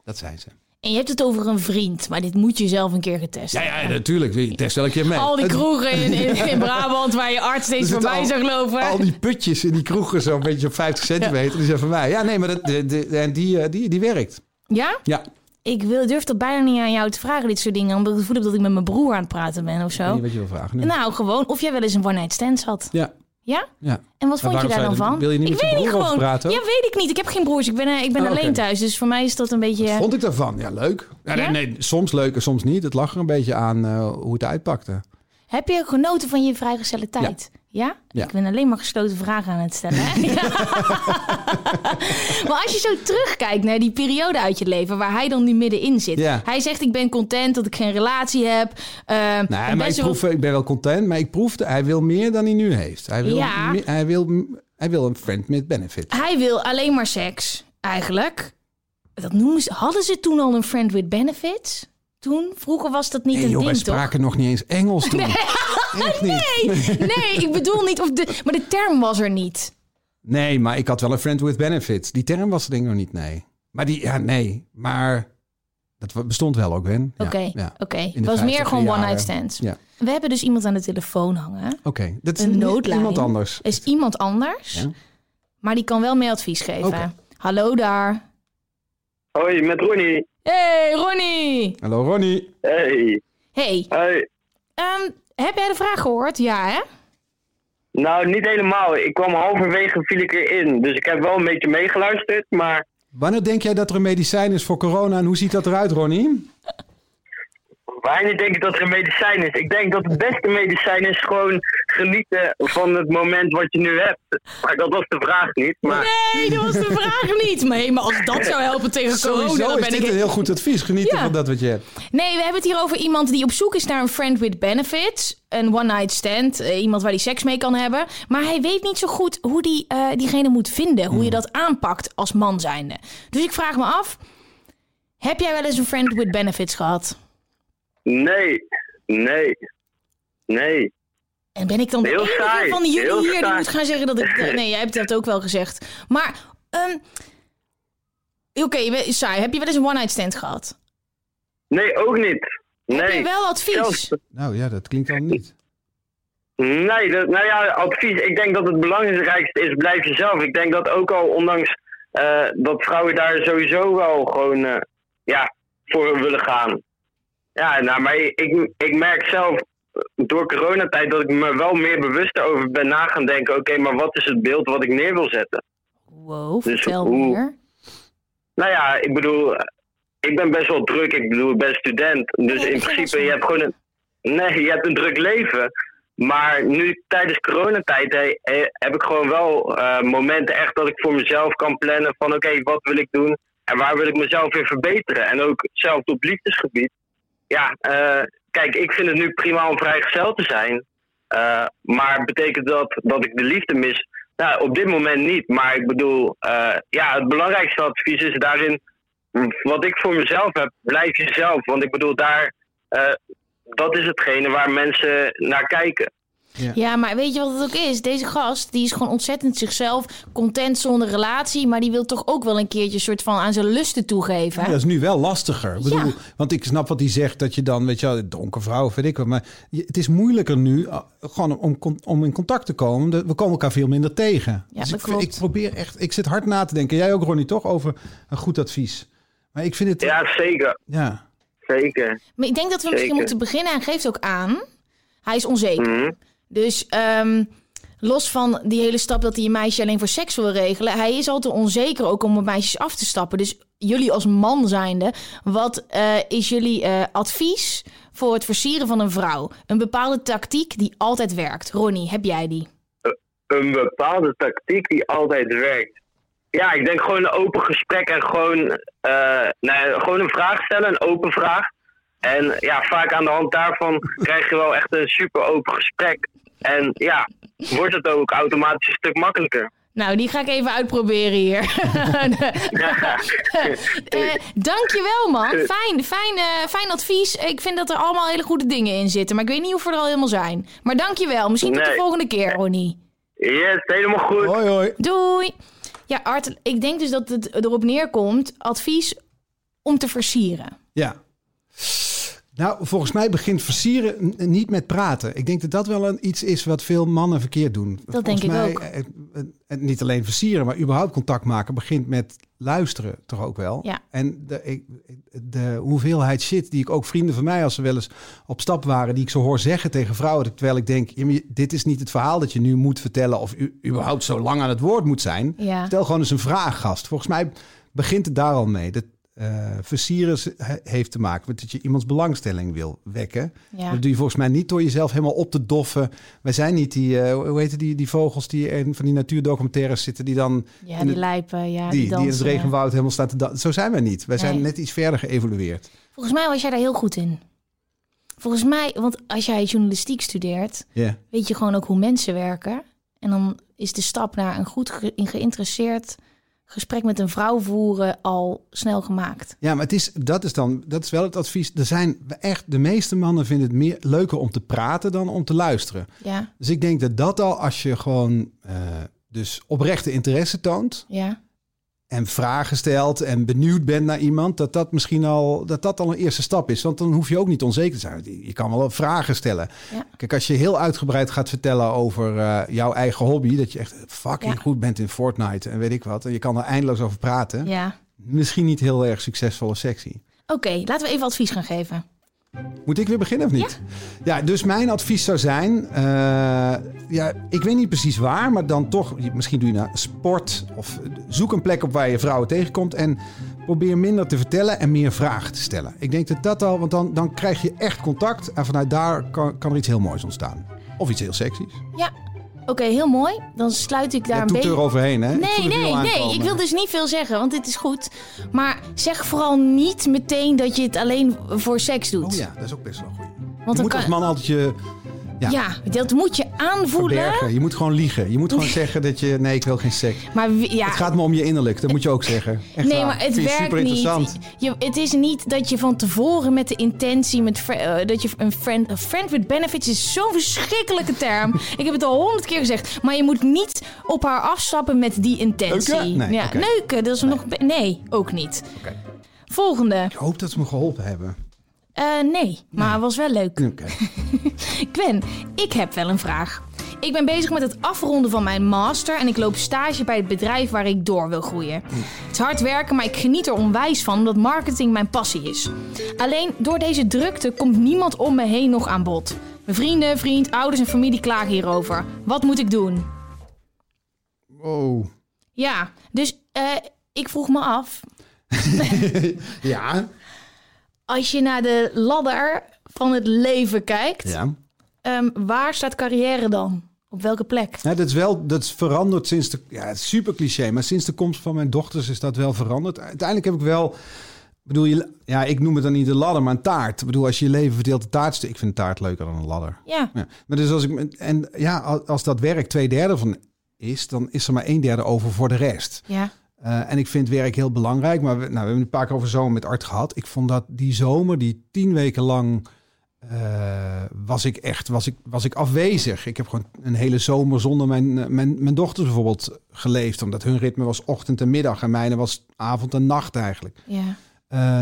dat zijn ze. En je hebt het over een vriend, maar dit moet je zelf een keer getest Ja, ja, natuurlijk. Test elke keer mee. Al die kroegen in, in, in Brabant waar je arts steeds voorbij al- zag lopen. Al die putjes in die kroegen zo'n beetje op 50 centimeter. Die zijn van mij. Ja, nee, maar dat, de, die, eh, die, die werkt. Ja? Ja. Ik wil, durf dat bijna niet aan jou te vragen, dit soort dingen. Omdat ik heb dat ik met mijn broer aan het praten ben of zo. niet wat je wil vragen. Nou, gewoon of jij wel eens een one-night stand had. Ja, Ja? ja. En wat vond je daar dan van? wil je niet ik met weet niet gewoon. praten? Ja, weet ik niet. Ik heb geen broers. Ik ben, ik ben Oh, oké. alleen thuis. Dus voor mij is dat een beetje... Wat vond ik daarvan? Ja, leuk. Ja? nee, soms leuk en soms niet. Het lag er een beetje aan eh, hoe het uitpakte. Heb je genoten van je vrijgezelle tijd? Ja? Ja. Ik ben alleen maar gesloten vragen aan het stellen. Hè? Ja. maar als je zo terugkijkt naar die periode uit je leven waar hij dan nu middenin zit. Ja. Hij zegt ik ben content dat ik geen relatie heb. Eh, Nee, maar ik, wel- proef, ik ben wel content, maar ik proefde, hij wil meer dan hij nu heeft. Hij wil, Ja. hij wil, hij wil een friend met benefit. Hij wil alleen maar seks, eigenlijk. Dat noemen ze, hadden ze toen al een friend with benefits? Toen? Vroeger was dat niet Nee, een joh, wij ding, toch? spraken nog niet eens Engels toen. Echt niet. Nee, nee, ik bedoel niet. Of de, maar de term was er niet. Nee, maar ik had wel een friend with benefits. Die term was er denk ik nog niet, nee. Maar die, ja, nee. Maar dat bestond wel ook. Ja, Oké, ja. oké. In Het was meer 50er gewoon one-night stands. Ja, We hebben dus iemand aan de telefoon hangen. oké. Dat is Een noodlijn. iemand anders. Is iemand anders, Ja. maar die kan wel meer advies geven. Hallo daar. Hoi, met Ronnie. Hey Ronnie. Hallo Ronnie. Hey. Hey, Hoi. ehm, heb jij de vraag gehoord? Ja, hè? Nou, niet helemaal. Ik kwam halverwege viel ik erin. Dus ik heb wel een beetje meegeluisterd. Maar Wanneer denk jij dat er een medicijn is voor corona en hoe ziet dat eruit, Ronnie? wanneer denk ik dat er een medicijn is? Ik denk dat het beste medicijn is gewoon genieten van het moment wat je nu hebt. Maar dat was de vraag niet. Maar Nee, dat was de vraag niet. Nee, maar als dat zou helpen tegen corona, dan is ben dit ik... een heel goed advies. Genieten Ja. van dat wat je hebt. Nee, we hebben het hier over iemand die op zoek is naar een friend with benefits. Een one-night stand. eh, iemand waar hij seks mee kan hebben. Maar hij weet niet zo goed hoe die, eh, diegene moet vinden. Hoe je dat aanpakt als man zijnde. Dus ik vraag me af. Heb jij wel eens een friend with benefits gehad? nee, nee, nee. En ben ik dan de Heel enige saai, van jullie heel hier die moet gaan zeggen dat ik... Nee, jij hebt dat ook wel gezegd. Maar, ehm, oké, saai. Heb je wel eens een one-night stand gehad? Nee, ook niet. Heb Nee. je wel advies? Zelfs- Nou ja, dat klinkt al niet. Nee, dat, nou ja, advies. Ik denk dat het belangrijkste is, blijf jezelf. Ik denk dat ook al, ondanks eh, dat vrouwen daar sowieso wel gewoon eh, ja, voor willen gaan. Ja, nou, maar ik, ik merk zelf door coronatijd dat ik me wel meer bewust over ben na gaan denken. Oké, maar wat is het beeld wat ik neer wil zetten? Wow, Dus vertel hoe- meer. Nou ja, ik bedoel, ik ben best wel druk. Ik bedoel, ik ben student. Dus Nee, in principe, je hebt gewoon een. Nee, je hebt een druk leven. Maar nu tijdens coronatijd heb ik gewoon wel eh, momenten echt dat ik voor mezelf kan plannen van oké, wat wil ik doen en waar wil ik mezelf in verbeteren. En ook zelfs op liefdesgebied. Ja, eh, kijk, ik vind het nu prima om vrijgezel te zijn. Eh, maar betekent dat dat ik de liefde mis? Nou, op dit moment niet. Maar ik bedoel, eh, ja, het belangrijkste advies is daarin wat ik voor mezelf heb, blijf jezelf. Want ik bedoel, daar, eh, dat is hetgene waar mensen naar kijken. Ja, maar weet je wat het ook is? Deze gast, die is gewoon ontzettend zichzelf, content zonder relatie, maar die wil toch ook wel een keertje soort van aan zijn lusten toegeven. Ja, dat is nu wel lastiger. Ik bedoel, Ja. Want ik snap wat hij zegt, dat je dan, weet je wel, donker vrouw, of weet ik wat. Maar het is moeilijker nu uh, gewoon om, om in contact te komen. We komen elkaar veel minder tegen. Ja, dus dat ik, klopt. ik probeer echt, ik zit hard na te denken. Jij ook, Ronnie, toch? Over een goed advies. Maar ik vind het, Ja, zeker. ja. Zeker. Maar ik denk dat we misschien moeten beginnen. Hij geeft ook aan, hij is onzeker. Mhm. Dus ehm, los van die hele stap dat hij een meisje alleen voor seks wil regelen, hij is altijd onzeker ook om op meisjes af te stappen. Dus jullie als man zijnde, wat eh, is jullie eh, advies voor het versieren van een vrouw? Een bepaalde tactiek die altijd werkt. Ronnie, heb jij die? Een bepaalde tactiek die altijd werkt. Ja, ik denk gewoon een open gesprek en gewoon, eh, nee, gewoon een vraag stellen, een open vraag. En ja, vaak aan de hand daarvan krijg je wel echt een super open gesprek. En ja, wordt het ook automatisch een stuk makkelijker. Nou, die ga ik even uitproberen hier. Eh, dankjewel, man. Fijn, fijn, eh, fijn advies. Ik vind dat er allemaal hele goede dingen in zitten. Maar ik weet niet of er al helemaal zijn. Maar dankjewel. Misschien tot de volgende keer, Ronnie. Yes, helemaal goed. Hoi, hoi. Doei! Ja, Art, ik denk dus dat het erop neerkomt, advies om te versieren. Ja. Nou, volgens mij begint versieren niet met praten. Ik denk dat dat wel een, iets is wat veel mannen verkeerd doen. Dat volgens denk ik mij, ook. eh, niet alleen versieren, maar überhaupt contact maken begint met luisteren toch ook wel. Ja. En de, ik, de hoeveelheid shit die ik ook vrienden van mij, als ze wel eens op stap waren, die ik zo hoor zeggen tegen vrouwen, terwijl ik denk, dit is niet het verhaal dat je nu moet vertellen of u, überhaupt zo lang aan het woord moet zijn. Ja. Stel gewoon eens een vraag, gast. Volgens mij begint het daar al mee. Dat eh, versieren heeft te maken met dat je iemands belangstelling wil wekken. Ja. Dat doe je volgens mij niet door jezelf helemaal op te doffen. Wij zijn niet die, eh, hoe heet die, die vogels die in van die natuurdocumentaires zitten, die dan Ja, in die het- lijpen, ja, die, die, die in het regenwoud helemaal staan te dansen. Zo zijn wij niet. Wij zijn net iets verder geëvolueerd. Volgens mij was jij daar heel goed in. Volgens mij, want als jij journalistiek studeert, weet je gewoon ook hoe mensen werken. En dan is de stap naar een goed ge- in geïnteresseerd gesprek met een vrouw voeren al snel gemaakt. Ja, maar het is, dat is dan, dat is wel het advies. Er zijn echt, de meeste mannen vinden het meer leuker om te praten dan om te luisteren. Ja, Dus ik denk dat dat al, als je gewoon eh, dus oprechte interesse toont ja, en vragen stelt en benieuwd bent naar iemand, dat dat misschien al, dat dat al een eerste stap is. Want dan hoef je ook niet onzeker te zijn. Je kan wel vragen stellen. Ja. Kijk, als je heel uitgebreid gaat vertellen over eh, jouw eigen hobby, dat je echt fucking Ja. goed bent in Fortnite en weet ik wat, en je kan er eindeloos over praten. ja. Misschien niet heel erg succesvol of sexy. Oké, laten we even advies gaan geven. Moet ik weer beginnen of niet? Ja, dus mijn advies zou zijn... eh, ja, ik weet niet precies waar, maar dan toch... Misschien doe je naar sport of zoek een plek op waar je vrouwen tegenkomt... en probeer minder te vertellen en meer vragen te stellen. Ik denk dat dat al... Want dan, dan krijg je echt contact en vanuit daar kan, kan er iets heel moois ontstaan. Of iets heel seksies. Ja, oké, heel mooi. Dan sluit ik daar een beetje... eroverheen, hè? Nee, nee, nee. Ik wil dus niet veel zeggen, want dit is goed. Maar zeg vooral niet meteen dat je het alleen voor seks doet. Oh ja, dat is ook best wel goed. Want je moet kan... als man altijd je ja. ja. dat moet je aanvoelen. verbergen. Je moet gewoon liegen. Je moet gewoon zeggen dat je... Nee, ik wil geen seks. Maar ja, Het gaat me om je innerlijk, dat moet je ook zeggen. Echt nee, waar. maar het werkt super interessant. niet. Je, het is niet dat je van tevoren met de intentie, met eh, dat je een friend, friend with benefits is zo'n verschrikkelijke term. ik heb het al honderd keer gezegd, maar je moet niet op haar afstappen met die intentie. Neuken? Nee, ja, neuken, dat is nog. Nee, ook niet. Volgende. Ik hoop dat ze me geholpen hebben. Eh, nee, maar het was wel leuk. Oké. Gwen, ik heb wel een vraag. Ik ben bezig met het afronden van mijn master en ik loop stage bij het bedrijf waar ik door wil groeien. Het is hard werken, maar ik geniet er onwijs van omdat marketing mijn passie is. Alleen door deze drukte komt niemand om me heen nog aan bod. Mijn vrienden, vriend, ouders en familie klagen hierover. Wat moet ik doen? Oh. Ja, dus eh, ik vroeg me af, Ja. Als je naar de ladder van het leven kijkt, Ja. ehm, waar staat carrière dan? Op welke plek? ja. Dat is wel, dat is veranderd sinds de, ja, super cliché, maar sinds de komst van mijn dochters is dat wel veranderd. Uiteindelijk heb ik wel, bedoel je, ja, ik noem het dan niet de ladder, maar een taart. Ik bedoel, als je je leven verdeelt, de taart, ik vind een taart leuker dan een ladder. Ja, Ja. Maar dus als ik, en ja, als- als dat werk twee derde van is, dan is er maar een derde over voor de rest. ja, Eh, en ik vind werk heel belangrijk. Maar we, nou, we hebben een paar keer over zomer met Art gehad. Ik vond dat die zomer, die tien weken lang, eh, was ik echt was ik, was ik afwezig. Ik heb gewoon een hele zomer zonder mijn, eh, mijn, mijn dochters bijvoorbeeld geleefd. Omdat hun ritme was ochtend en middag. En mijne was avond en nacht eigenlijk. ja.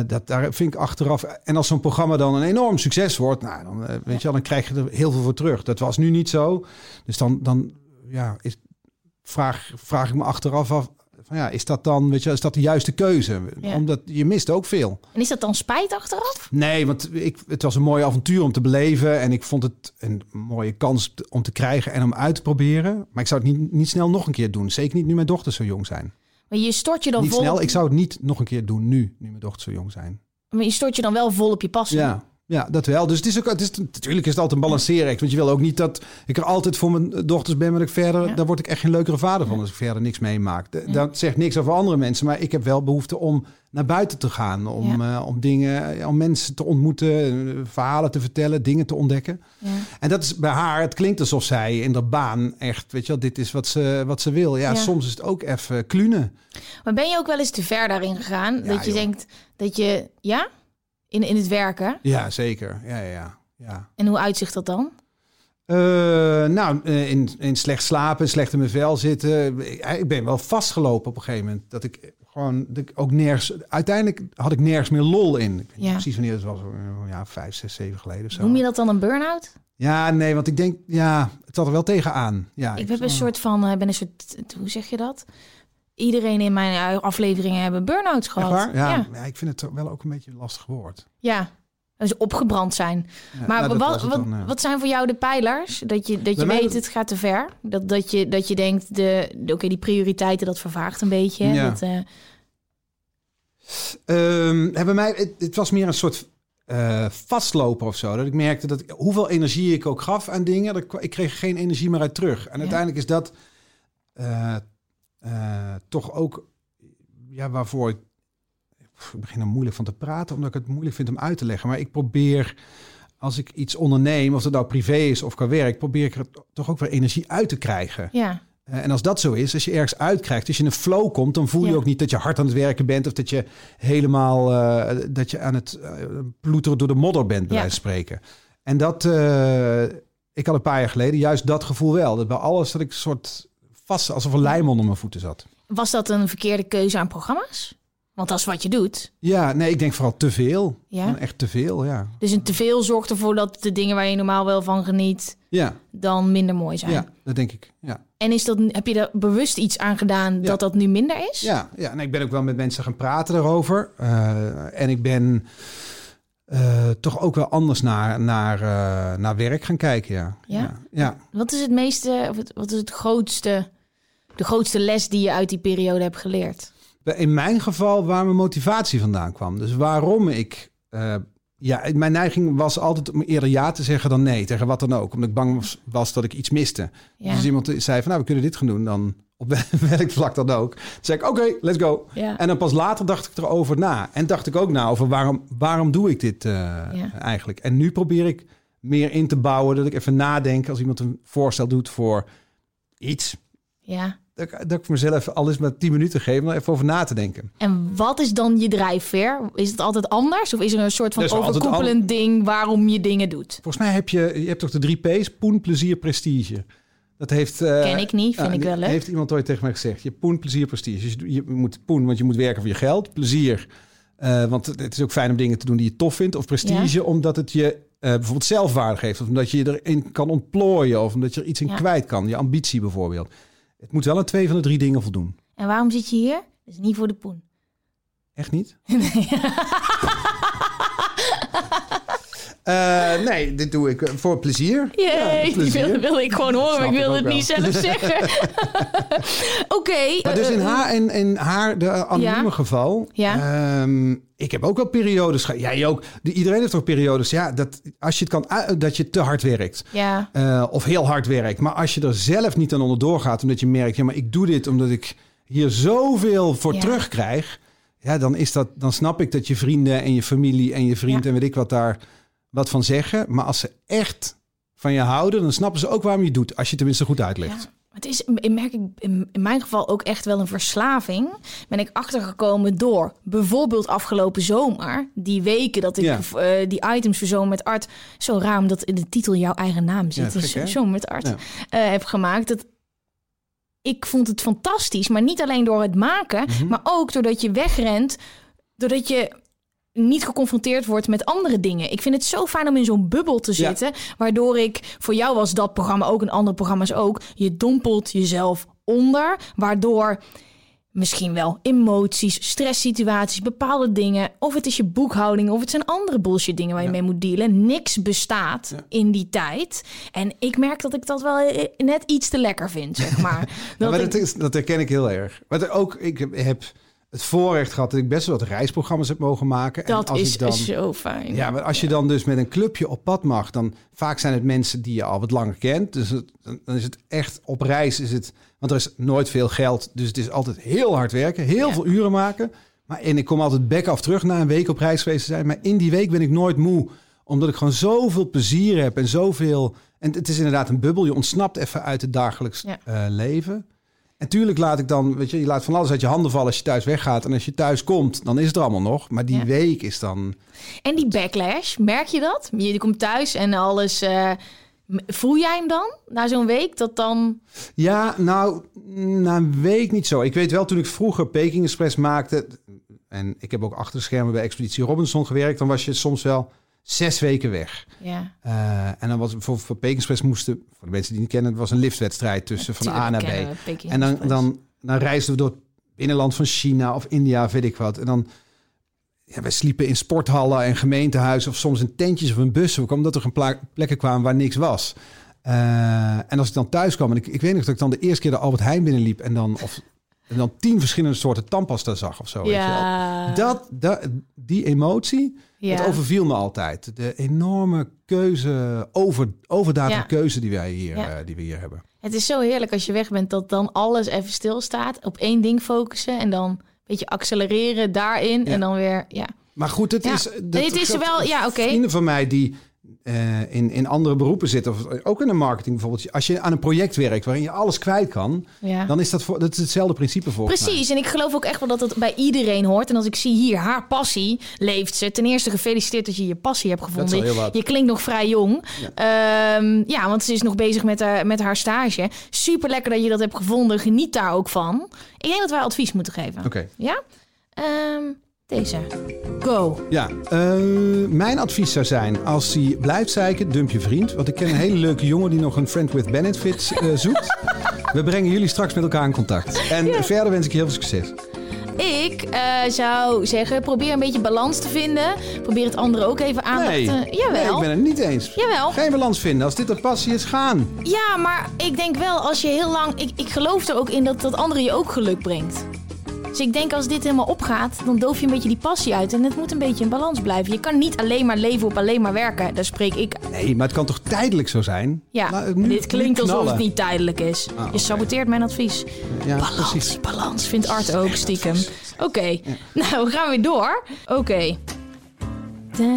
Dat, daar vind ik achteraf. En als zo'n programma dan een enorm succes wordt, nou, dan, weet je wel, dan krijg je er heel veel voor terug. Dat was nu niet zo. Dus dan, dan ja, is, vraag, vraag ik me achteraf af. Van ja, is dat dan, weet je, is dat de juiste keuze? Ja. Omdat je mist ook veel. En is dat dan spijt achteraf? Nee, want ik, het was een mooi avontuur om te beleven. En ik vond het een mooie kans om te krijgen en om uit te proberen. Maar ik zou het niet, niet snel nog een keer doen. Zeker niet nu mijn dochters zo jong zijn. Maar je stort je dan Niet vol. snel, ik zou het niet nog een keer doen nu, nu mijn dochters zo jong zijn. Maar je stort je dan wel vol op je passie. Ja, ja, dat wel. Dus het is ook, het is, natuurlijk is het altijd een balanceren. Want je wil ook niet dat ik er altijd voor mijn dochters ben, maar ik verder, Ja. daar word ik echt geen leukere vader van als ik verder niks meemaak. Dat zegt niks over andere mensen, maar ik heb wel behoefte om naar buiten te gaan, om, eh, om dingen, om mensen te ontmoeten, eh, verhalen te vertellen, dingen te ontdekken. En dat is bij haar, het klinkt alsof zij in de baan echt, weet je wel, dit is wat ze, wat ze wil. Ja, soms is het ook even klunen. Maar ben je ook wel eens te ver daarin gegaan? Dat je joh. denkt dat je, ja, in, in het werken. Ja, zeker. Ja, ja, ja. En hoe uitzicht dat dan? Eh, nou, eh, in, in slecht slapen, slecht in mijn vel zitten. Ik, ik ben wel vastgelopen op een gegeven moment. Dat ik gewoon, dat ik ook nergens... Uiteindelijk had ik nergens meer lol in. Ik weet niet Ja. precies wanneer het was. eh, Ja, vijf, zes, zeven geleden of zo. Noem je dat dan een burn-out? Ja, nee, want ik denk... Ja, het zat er wel tegenaan. Ja, Ik heb een soort van, eh, ben een soort, hoe zeg je dat? Iedereen in mijn eh, afleveringen hebben burn-outs gehad. waar? Ja, ja. ja, ik vind het wel ook een beetje een lastig woord. Ja. Dus opgebrand zijn. Ja, Maar nou, wat, wat, dan, ja. wat zijn voor jou de pijlers? Dat je, dat je weet, het gaat te ver. Dat, dat, je, dat je denkt, de, de- oké, die prioriteiten, dat vervaagt een beetje. hè? Ja. Dat, eh, Ehm, hè, bij mij, het, het was meer een soort eh, vastlopen of zo. Dat ik merkte dat ik, hoeveel energie ik ook gaf aan dingen, dat ik, ik kreeg geen energie meer uit terug. En uiteindelijk is dat eh, eh, toch ook ja, waarvoor ik. Ik begin er moeilijk van te praten, omdat ik het moeilijk vind om uit te leggen. Maar ik probeer, als ik iets onderneem, of het nou privé is of qua werk, probeer ik er toch ook weer energie uit te krijgen. ja. Eh, En als dat zo is, als je ergens uitkrijgt, als je in een flow komt, dan voel je Ja. ook niet dat je hard aan het werken bent of dat je helemaal eh, dat je aan het ploeteren door de modder bent, bij Ja. wijze van spreken. En dat, ik had een paar jaar geleden juist dat gevoel wel. Dat bij alles dat ik soort vast, alsof een lijm onder mijn voeten zat. Was dat een verkeerde keuze aan programma's? Want dat is wat je doet. Ja, nee, ik denk vooral te veel. Ja. Echt te veel, ja. Dus een teveel zorgt ervoor dat de dingen waar je normaal wel van geniet, Ja, dan minder mooi zijn. ja dat denk ik. Ja. En is dat, heb je daar bewust iets aan gedaan dat dat nu minder is? Ja, ja en ik ben ook wel met mensen gaan praten daarover. Eh, en ik ben eh, toch ook wel anders naar, naar, eh, naar werk gaan kijken, ja. Ja? ja. ja. Wat is het meeste, of het, wat is het grootste, de grootste les die je uit die periode hebt geleerd? In mijn geval waar mijn motivatie vandaan kwam. Dus waarom ik... eh, ja, mijn neiging was altijd om eerder ja te zeggen dan nee, tegen wat dan ook. Omdat ik bang was, was dat ik iets miste. Ja. Dus iemand zei van, nou, we kunnen dit gaan doen. Dan op welk vlak dan ook. Dan zei ik, oké, let's go. Ja. En dan pas later dacht ik erover na. En dacht ik ook na over waarom, waarom doe ik dit eh, Ja. eigenlijk. En nu probeer ik meer in te bouwen. Dat ik even nadenk als iemand een voorstel doet voor iets. Ja. Dat, ik- dat ik mezelf al eens maar 10 minuten geef om even over na te denken. En wat is dan je drijfveer? Is het altijd anders? Of is er een soort van overkoepelend ding waarom je dingen doet? Volgens mij heb je, je hebt toch de drie P's? Poen, plezier, prestige. Dat heeft... eh, Ken ik niet, vind ja, ik wel leuk. Heeft iemand ooit tegen mij gezegd. Je poen, plezier, prestige. Dus je, je moet poen, want je moet werken voor je geld. Plezier, eh, want het is ook fijn om dingen te doen die je tof vindt. Of prestige, omdat het je eh, bijvoorbeeld zelfwaarde geeft. Of omdat je je erin kan ontplooien. Of omdat je er iets in Ja. kwijt kan. Je ambitie bijvoorbeeld. Het moet wel aan twee van de drie dingen voldoen. En waarom zit je hier? Dat is niet voor de poen. Echt niet? Eh, nee, dit doe ik eh, voor plezier. Jee, Ja, die plezier. wilde, wilde ik gewoon horen, maar ik wilde ook het niet zelf zeggen. Oké. Maar dus in eh, haar, in, in haar de anonieme Ja. geval. Ja. ehm, ik heb ook wel periodes. Jij ook. De- Iedereen heeft ook periodes. Ja, dat als je het kan, dat je te hard werkt. Ja, of heel hard werkt. Maar als je er zelf niet aan onderdoor gaat, omdat je merkt, ja, maar ik doe dit omdat ik hier zoveel voor Ja. terugkrijg. Ja, dan is dat, dan snap ik dat je vrienden en je familie en je vriend Ja. en weet ik wat daar wat van zeggen. Maar als ze echt van je houden, dan snappen ze ook waarom je het doet. Als je het tenminste goed uitlegt. Ja. Het is, merk ik in, mijn geval ook echt wel een verslaving. Ben ik achtergekomen door bijvoorbeeld afgelopen zomer, die weken dat ik Ja. eh, die items voor Zomer met Art, zo raar omdat in de titel jouw eigen naam zit, Ja, dus gek? Zomer met Art, Ja. eh, heb gemaakt. Dat ik vond het fantastisch, maar niet alleen door het maken, Mhm. maar ook doordat je wegrent, doordat je niet geconfronteerd wordt met andere dingen. Ik vind het zo fijn om in zo'n bubbel te Ja. zitten, waardoor ik voor jou was dat programma ook en andere programma's ook. Je dompelt jezelf onder, waardoor misschien wel emoties, stresssituaties, bepaalde dingen, of het is je boekhouding, of het zijn andere bullshit dingen waar je mee moet dealen. Niks bestaat in die tijd. En ik merk dat ik dat wel eh, net iets te lekker vind, zeg maar. Dat maar ik- dat, is, dat herken ik heel erg. Maar ook, ik heb, heb het voorrecht gehad dat ik best wel wat reisprogramma's heb mogen maken. En dat als is ik dan, zo fijn. Ja, maar als je dan dus met een clubje op pad mag, dan vaak zijn het mensen die je al wat langer kent. Dus het- dan is het echt op reis is het, want er is nooit veel geld, dus het is altijd heel hard werken, heel Ja. veel uren maken. Maar en ik kom altijd back af terug na een week op reis geweest te zijn. Maar in die week ben ik nooit moe, omdat ik gewoon zoveel plezier heb en zoveel. En het is inderdaad een bubbel. Je ontsnapt even uit het dagelijks Ja. eh, leven. En tuurlijk laat ik dan, weet je, je laat van alles uit je handen vallen als je thuis weggaat. En als je thuis komt, dan is het er allemaal nog. Maar die Ja. week is dan. En die backlash, merk je dat? Je komt thuis en alles. eh, Voel jij hem dan na zo'n week dat dan... Ja, nou, na een week niet zo. Ik weet wel, toen ik vroeger Peking Express maakte... en ik heb ook achter de schermen bij Expeditie Robinson gewerkt... dan was je soms wel zes weken weg. Ja, Eh, en dan was voor, voor Peking Express moesten... voor de mensen die het niet kennen... het was een liftwedstrijd tussen van A naar B. We En dan, dan, dan reisden we door het binnenland van China of India, weet ik wat. En dan, ja, wij sliepen in sporthallen en gemeentehuizen... of soms in tentjes of in bussen. Omdat er een plekken kwamen waar niks was. Eh, en als ik dan thuis kwam... en ik, ik weet nog dat ik dan de eerste keer de Albert Heijn binnenliep... en dan, of, en dan tien verschillende soorten tandpasta zag of zo. Weet je wel. Ja, Dat, dat, die emotie, ja. het overviel me altijd. De enorme keuze, over, overdadige Ja. keuze die wij hier, Ja. eh, die we hier hebben. Het is zo heerlijk als je weg bent dat dan alles even stilstaat. Op één ding focussen en dan een beetje accelereren daarin. En dan weer, ja. Maar goed, het is... dat Het is wel- ja, oké. Vrienden van mij die eh, in, in andere beroepen zitten, of ook in de marketing bijvoorbeeld. Als je aan een project werkt waarin je alles kwijt kan, ja. dan is dat, voor, dat is hetzelfde principe mij. Precies, en ik geloof ook echt wel dat het bij iedereen hoort. En als ik zie hier, haar passie leeft ze. Ten eerste gefeliciteerd dat je je passie hebt Dat gevonden. is al heel wat. Je klinkt nog vrij jong. Ja, ja want ze is nog bezig met haar, met haar stage. Super lekker dat je dat hebt gevonden. Geniet daar ook van. Ik denk dat wij advies moeten geven. Oké. Ja? Ehm, deze. Go. Ja, eh, mijn advies zou zijn, als hij blijft zeiken, dump je vriend. Want ik ken een hele leuke jongen die nog een friend with benefits eh, zoekt. We brengen jullie straks met elkaar in contact. En verder wens ik je heel veel succes. Ik eh, zou zeggen, probeer een beetje balans te vinden. Probeer het andere ook even aandacht Nee, te... nee, Jawel. ik ben het niet eens. Jawel. Geen balans vinden. Als dit een passie is, gaan. Ja, maar ik denk wel als je heel lang. Ik, ik geloof er ook in dat dat andere je ook geluk brengt. Dus ik denk als dit helemaal opgaat, dan doof je een beetje die passie uit. En het moet een beetje in balans blijven. Je kan niet alleen maar leven op alleen maar werken. Daar spreek ik. Nee, maar het kan toch tijdelijk zo zijn? Ja, nu- dit klinkt alsof het niet tijdelijk is. Ah. Je saboteert mijn advies. Ja, Balans, precies. balans, vindt Art ook stiekem. Oké, nou we gaan weer door. Oké.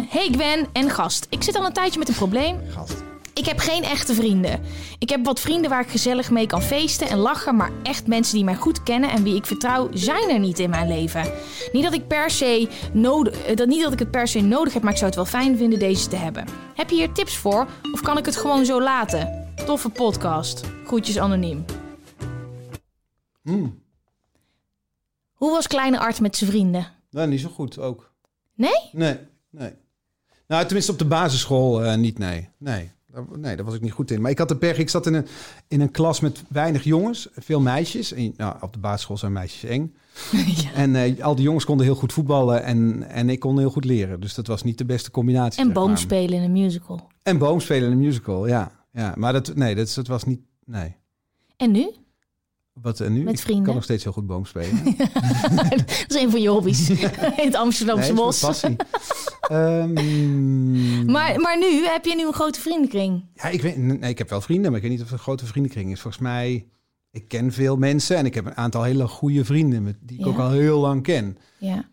Hey Gwen en gast. Ik zit al een tijdje met een probleem. Gast. Ik heb geen echte vrienden. Ik heb wat vrienden waar ik gezellig mee kan feesten en lachen, maar echt mensen die mij goed kennen en wie ik vertrouw, zijn er niet in mijn leven. Niet dat ik per se nodig, eh, dat niet dat ik het per se nodig heb, maar ik zou het wel fijn vinden deze te hebben. Heb je hier tips voor of kan ik het gewoon zo laten? Toffe podcast. Groetjes anoniem. Hmm. Hoe was kleine Art met zijn vrienden? Nou, niet zo goed ook. Nee? Nee, nee. Nou, tenminste op de basisschool eh, niet, nee. Nee. Nee, daar was ik niet goed in. Maar ik had de pech, ik zat in een, in een klas met weinig jongens, veel meisjes. En, nou, op de basisschool zijn meisjes eng. ja. En eh, al die jongens konden heel goed voetballen en, en ik kon heel goed leren. Dus dat was niet de beste combinatie. En boomspelen in een musical. En boomspelen in een musical, ja. ja. Maar dat, nee, dat, dat was niet, nee. En nu? Wat en nu? Met Ik vrienden? kan nog steeds heel goed boomspelen. dat is een van je hobby's. in het Amsterdamse nee, bos. passie. Ehm, Maar, maar nu heb je nu een grote vriendenkring. Ja, ik, weet, nee, ik heb wel vrienden, maar ik weet niet of het een grote vriendenkring is. Volgens mij, ik ken veel mensen en ik heb een aantal hele goede vrienden met, die ik Ja. ook al heel lang ken. Ja.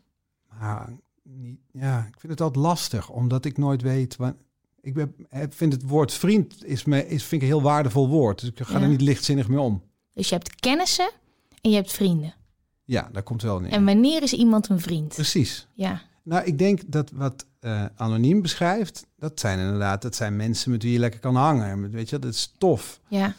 Maar niet, ja, ik vind het altijd lastig, omdat ik nooit weet... Waar, ik ben, ik vind het woord vriend is me, is, vind ik een heel waardevol woord. Dus ik ga Ja. er niet lichtzinnig mee om. Dus je hebt kennissen en je hebt vrienden. Ja, daar komt wel neer. En wanneer is iemand een vriend? Precies. Ja. Nou, ik denk dat wat eh, anoniem beschrijft, dat zijn inderdaad, dat zijn mensen met wie je lekker kan hangen. Weet je, dat is tof. Ja.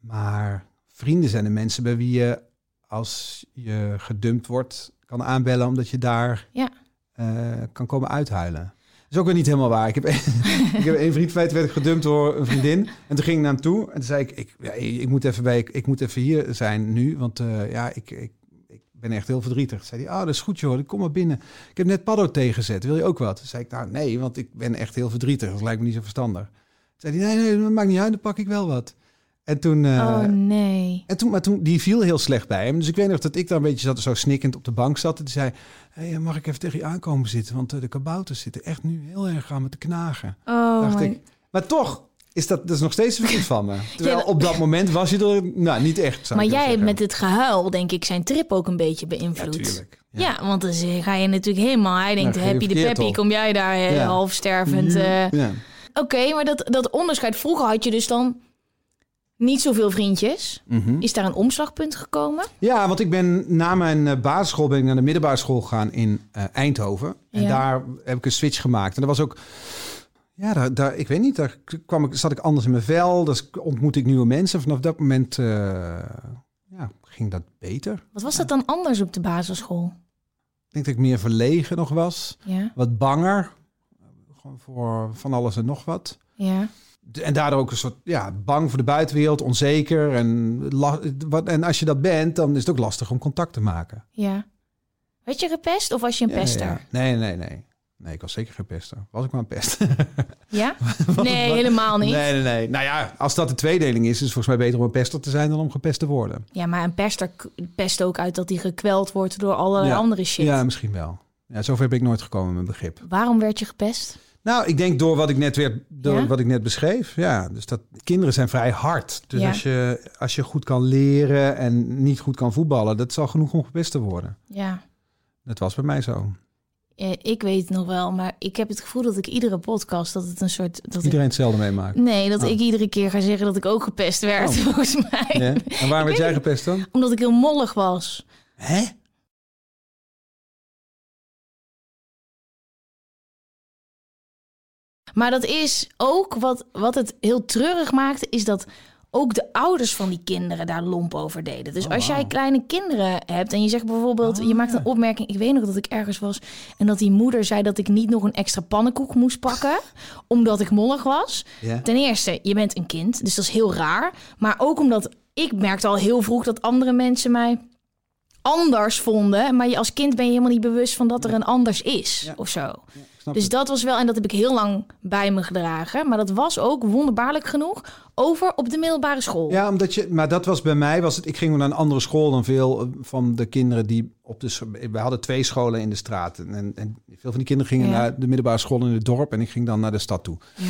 Maar vrienden zijn de mensen bij wie je, als je gedumpt wordt, kan aanbellen omdat je daar Ja. eh, kan komen uithuilen. Is ook weer niet helemaal waar. Ik heb, ik heb een vriend toen werd ik gedumpt door een vriendin. En toen ging ik naar hem toe en toen zei ik, ik, ja, ik, moet, even bij, ik moet even hier zijn nu, want eh, ja, ik, ik, ik ben echt heel verdrietig. Toen zei hij, ah, dat is goed joh, kom maar binnen. Ik heb net Paddo tegenzet, wil je ook wat? Toen zei ik, nou nee, want ik ben echt heel verdrietig. Dat lijkt me niet zo verstandig. Toen zei hij, nee, nee, dat maakt niet uit, dan pak ik wel wat. En toen... eh, oh nee. en toen, maar toen, die viel heel slecht bij hem. Dus ik weet nog dat ik daar een beetje zat, zo snikkend op de bank zat. En die zei, hey, mag ik even tegen je aankomen zitten? Want eh, de kabouters zitten echt nu heel erg aan me te knagen. Oh dacht my- ik. Maar toch, is dat, dat is nog steeds een vriend van me. Terwijl Ja, op dat moment was je er, nou, niet echt. Maar jij hebt met het gehuil, denk ik, zijn trip ook een beetje Ja, beïnvloed. tuurlijk. Ja, want dan ga je natuurlijk helemaal... Hij denkt, happy de peppy, op. kom jij daar eh, half stervend. eh. Ja. Oké, maar dat, dat onderscheid... Vroeger had je dus dan niet zoveel vriendjes. Mhm. Is daar een omslagpunt gekomen? Ja, want ik ben na mijn eh, basisschool ben ik naar de middelbare school gegaan in eh, Eindhoven. En Ja. daar heb ik een switch gemaakt. En dat was ook, Ja, daar, daar, ik weet niet. Daar kwam ik, zat ik anders in mijn vel. Dus ontmoette ik nieuwe mensen. Vanaf dat moment eh, ja, ging dat beter. Wat was dat dan anders op de basisschool? Ik denk dat ik meer verlegen nog was. Ja, Wat banger. Gewoon voor van alles en nog wat. ja. En daardoor ook een soort ja, bang voor de buitenwereld, onzeker. En, wat, en als je dat bent, dan is het ook lastig om contact te maken. ja. Werd je gepest of was je een Ja, pester? ja. Nee, nee, nee. Nee, ik was zeker geen pester. Was ik maar een pest. Ja? Nee, helemaal niet. Nee, nee, nee. Nou ja, als dat de tweedeling is, is het volgens mij beter om een pester te zijn dan om gepest te worden. Ja, maar een pester pest ook uit dat hij gekweld wordt door allerlei Ja. andere shit. Ja, misschien wel. Ja, zover ben ik nooit gekomen met begrip. Waarom werd je gepest? Nou, ik denk door wat ik net weer, door Ja? wat ik net beschreef. Ja, dus dat kinderen zijn vrij hard. Dus Ja. als, je, als je goed kan leren en niet goed kan voetballen, dat zal genoeg om gepest te worden. Ja, Dat was bij mij zo. eh, ik weet het nog wel, maar ik heb het gevoel dat ik iedere podcast dat het een soort dat ik, Iedereen hetzelfde meemaakt. nee, dat Oh. ik iedere keer ga zeggen dat ik ook gepest werd, Oh. volgens mij. Ja? En waarom werd jij gepest dan? Omdat ik heel mollig was. Hè? Maar dat is ook wat, wat het heel treurig maakte, is dat ook de ouders van die kinderen daar lomp over deden. Dus Oh, als jij kleine kinderen hebt en je zegt bijvoorbeeld, Oh, je maakt een opmerking, ik weet nog dat ik ergens was en dat die moeder zei dat ik niet nog een extra pannenkoek moest pakken, omdat ik mollig was. Ten eerste, je bent een kind, dus dat is heel raar. Maar ook omdat ik merkte al heel vroeg dat andere mensen mij anders vonden. Maar je als kind ben je helemaal niet bewust van dat er een anders is Ja. of zo. Snap Dus het. dat was wel, en dat heb ik heel lang bij me gedragen. Maar dat was ook wonderbaarlijk genoeg over op de middelbare school. Ja, omdat je, maar dat was bij mij, was het, ik ging naar een andere school dan veel eh, van de kinderen die op de, we hadden twee scholen in de straat. En, en veel van die kinderen gingen Ja. naar de middelbare school in het dorp en ik ging dan naar de stad toe. Ja.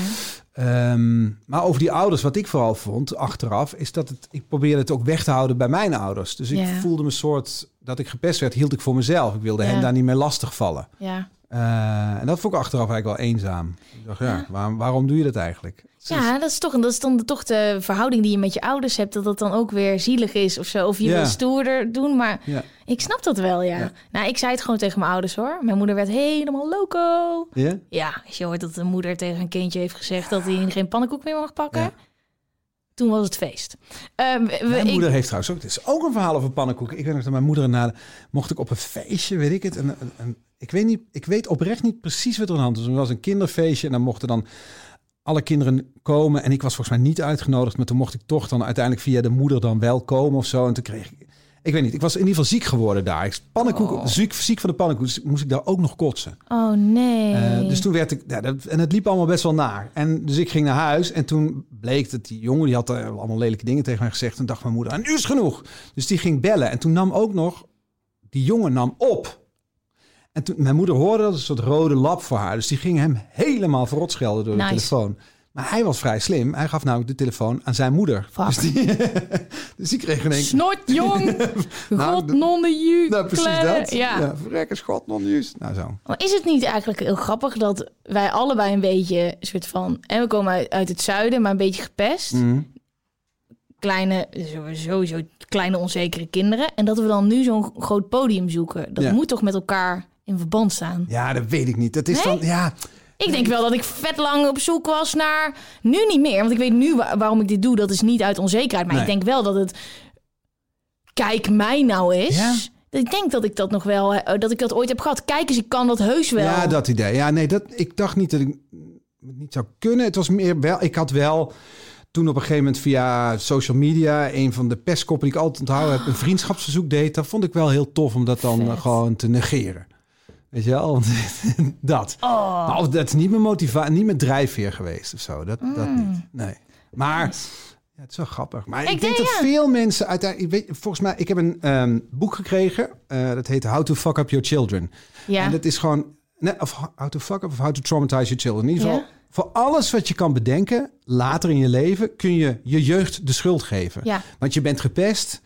Ehm, maar over die ouders, wat ik vooral vond achteraf, is dat het, ik probeerde het ook weg te houden bij mijn ouders. Dus ik Ja. voelde me soort, dat ik gepest werd, hield ik voor mezelf. Ik wilde hen daar niet meer lastig vallen. Ja. Eh, en dat vond ik achteraf eigenlijk wel eenzaam. Ik dacht, ja, Ja. waarom, waarom doe je dat eigenlijk? ja, dat is, toch, dat is dan toch de verhouding die je met je ouders hebt. Dat dat dan ook weer zielig is of zo. Of je Ja. wil stoerder doen. Maar Ja. ik snap dat wel, ja. Nou, ik zei het gewoon tegen mijn ouders hoor. Mijn moeder werd helemaal loco. Ja? Ja, als je hoort dat een moeder tegen een kindje heeft gezegd dat hij geen pannenkoek meer mag pakken. Ja. Toen was het feest. Eh, we- Mijn ik- moeder heeft trouwens ook, het is ook een verhaal over pannenkoeken. Ik weet nog dat mijn moeder na, mocht ik op een feestje, weet ik het. En, en, en ik weet niet, ik weet oprecht niet precies wat er aan de hand was. Er was een kinderfeestje en dan mochten dan alle kinderen komen. En ik was volgens mij niet uitgenodigd, maar toen mocht ik toch dan uiteindelijk via de moeder dan wel komen of zo. En toen kreeg ik, ik weet niet, ik was in ieder geval ziek geworden daar. Ik pannenkoeken, Oh. ziek, ziek van de pannenkoek, dus moest ik daar ook nog kotsen. Oh nee. Eh, dus toen werd ik, ja, dat, en het liep allemaal best wel naar. En dus ik ging naar huis en toen bleek dat die jongen, die had er allemaal lelijke dingen tegen mij gezegd. En dacht mijn moeder, en nu is genoeg. Dus die ging bellen. En toen nam ook nog, die jongen nam op. En toen, mijn moeder hoorde dat, een soort rode lap voor haar. Dus die ging hem helemaal verrot schelden door de telefoon. Maar hij was vrij slim. Hij gaf namelijk de telefoon aan zijn moeder. Fuck. Dus die, dus die kreeg in één Snotjong. Nou, God non. Nou, precies dat. Ja. ja schot, non. Nou zo. Maar is het niet eigenlijk heel grappig dat wij allebei een beetje een soort van... En we komen uit, uit het zuiden, maar een beetje gepest. Mhm. Kleine, sowieso kleine onzekere kinderen. En dat we dan nu zo'n groot podium zoeken. Dat Ja. moet toch met elkaar in verband staan? Ja, dat weet ik niet. Dat is Nee? dan, ja... Ik denk wel dat ik vet lang op zoek was naar... Nu niet meer, want ik weet nu wa- waarom ik dit doe. Dat is niet uit onzekerheid. Maar Nee. ik denk wel dat het... Kijk mij nou eens. Ja. Ik denk dat ik dat nog wel... eh, Dat ik dat ooit heb gehad. Kijk eens, ik kan dat heus wel. Ja, dat idee. Ja, nee, dat, ik dacht niet dat ik het niet zou kunnen. Het was meer wel, ik had wel toen op een gegeven moment via social media een van de pestkoppen die ik altijd onthouden heb, een vriendschapsverzoek deed. Dat vond ik wel heel tof om dat dan Vet. gewoon te negeren. Weet je wel? Dat. Oh. Nou, dat is niet mijn motivatie, niet mijn drijfveer geweest of zo. Dat, dat niet. Nee. Maar ja, het is wel grappig. Maar ik, Mm. Ik denk denk, dat ja. veel mensen uiteindelijk, weet, volgens mij, ik heb een ehm, boek gekregen. eh, dat heet How to Fuck Up Your Children. Ja. En dat is gewoon, nee, of how to fuck up of how to traumatize your children. In ieder geval, Ja. voor alles wat je kan bedenken, later in je leven, kun je je jeugd de schuld geven. Ja. Want je bent gepest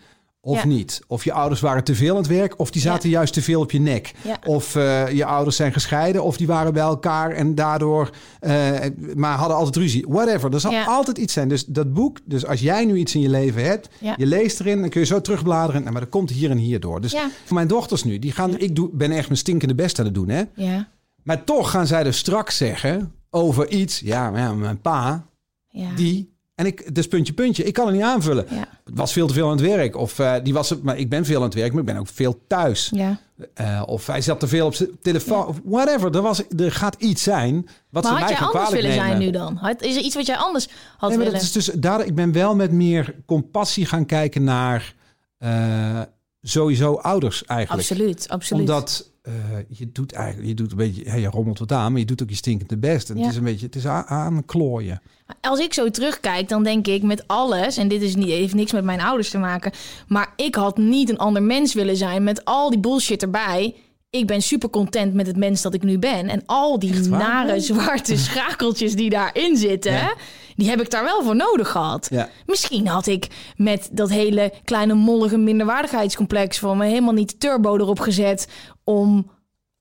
of Ja. niet. Of je ouders waren te veel aan het werk, of die zaten juist te veel op je nek. Ja. Of eh, je ouders zijn gescheiden, of die waren bij elkaar en daardoor, eh, maar hadden altijd ruzie. Whatever, er zal altijd iets zijn. Dus dat boek, dus als jij nu iets in je leven hebt, je leest erin, dan kun je zo terugbladeren. Nou, maar dat komt hier en hier door. Dus Ja. voor mijn dochters nu, die gaan, ik doe, ben echt mijn stinkende best aan het doen, hè. Ja. Maar toch gaan zij dus straks zeggen... over iets. Ja, maar mijn pa, Ja. die... En ik, dus puntje, puntje. Ik kan het niet aanvullen. Ja. Het was veel te veel aan het werk. Of eh, die was het, maar ik ben veel aan het werk, maar ik ben ook veel thuis. ja. Eh, of hij zat te veel op zijn telefoon. Of whatever. Er, was, er gaat iets zijn wat Maar ze had mij anders willen zijn nemen. nu dan? Had- Is er iets wat jij anders had Nee, willen? dat is dus, daar, ik ben wel met meer compassie gaan kijken naar eh, sowieso ouders eigenlijk. Absoluut, absoluut. Omdat eh, je doet eigenlijk, je doet een beetje, ja, je rommelt wat aan, maar je doet ook je stinkende best. En Ja. het is een beetje, het is aan, aanklooien. Als ik zo terugkijk, dan denk ik met alles, en dit is niet, heeft niks met mijn ouders te maken, maar ik had niet een ander mens willen zijn met al die bullshit erbij. Ik ben super content met het mens dat ik nu ben. En al die nare zwarte schakeltjes die daarin zitten, Ja. die heb ik daar wel voor nodig gehad. Ja. Misschien had ik met dat hele kleine mollige minderwaardigheidscomplex van me helemaal niet turbo erop gezet om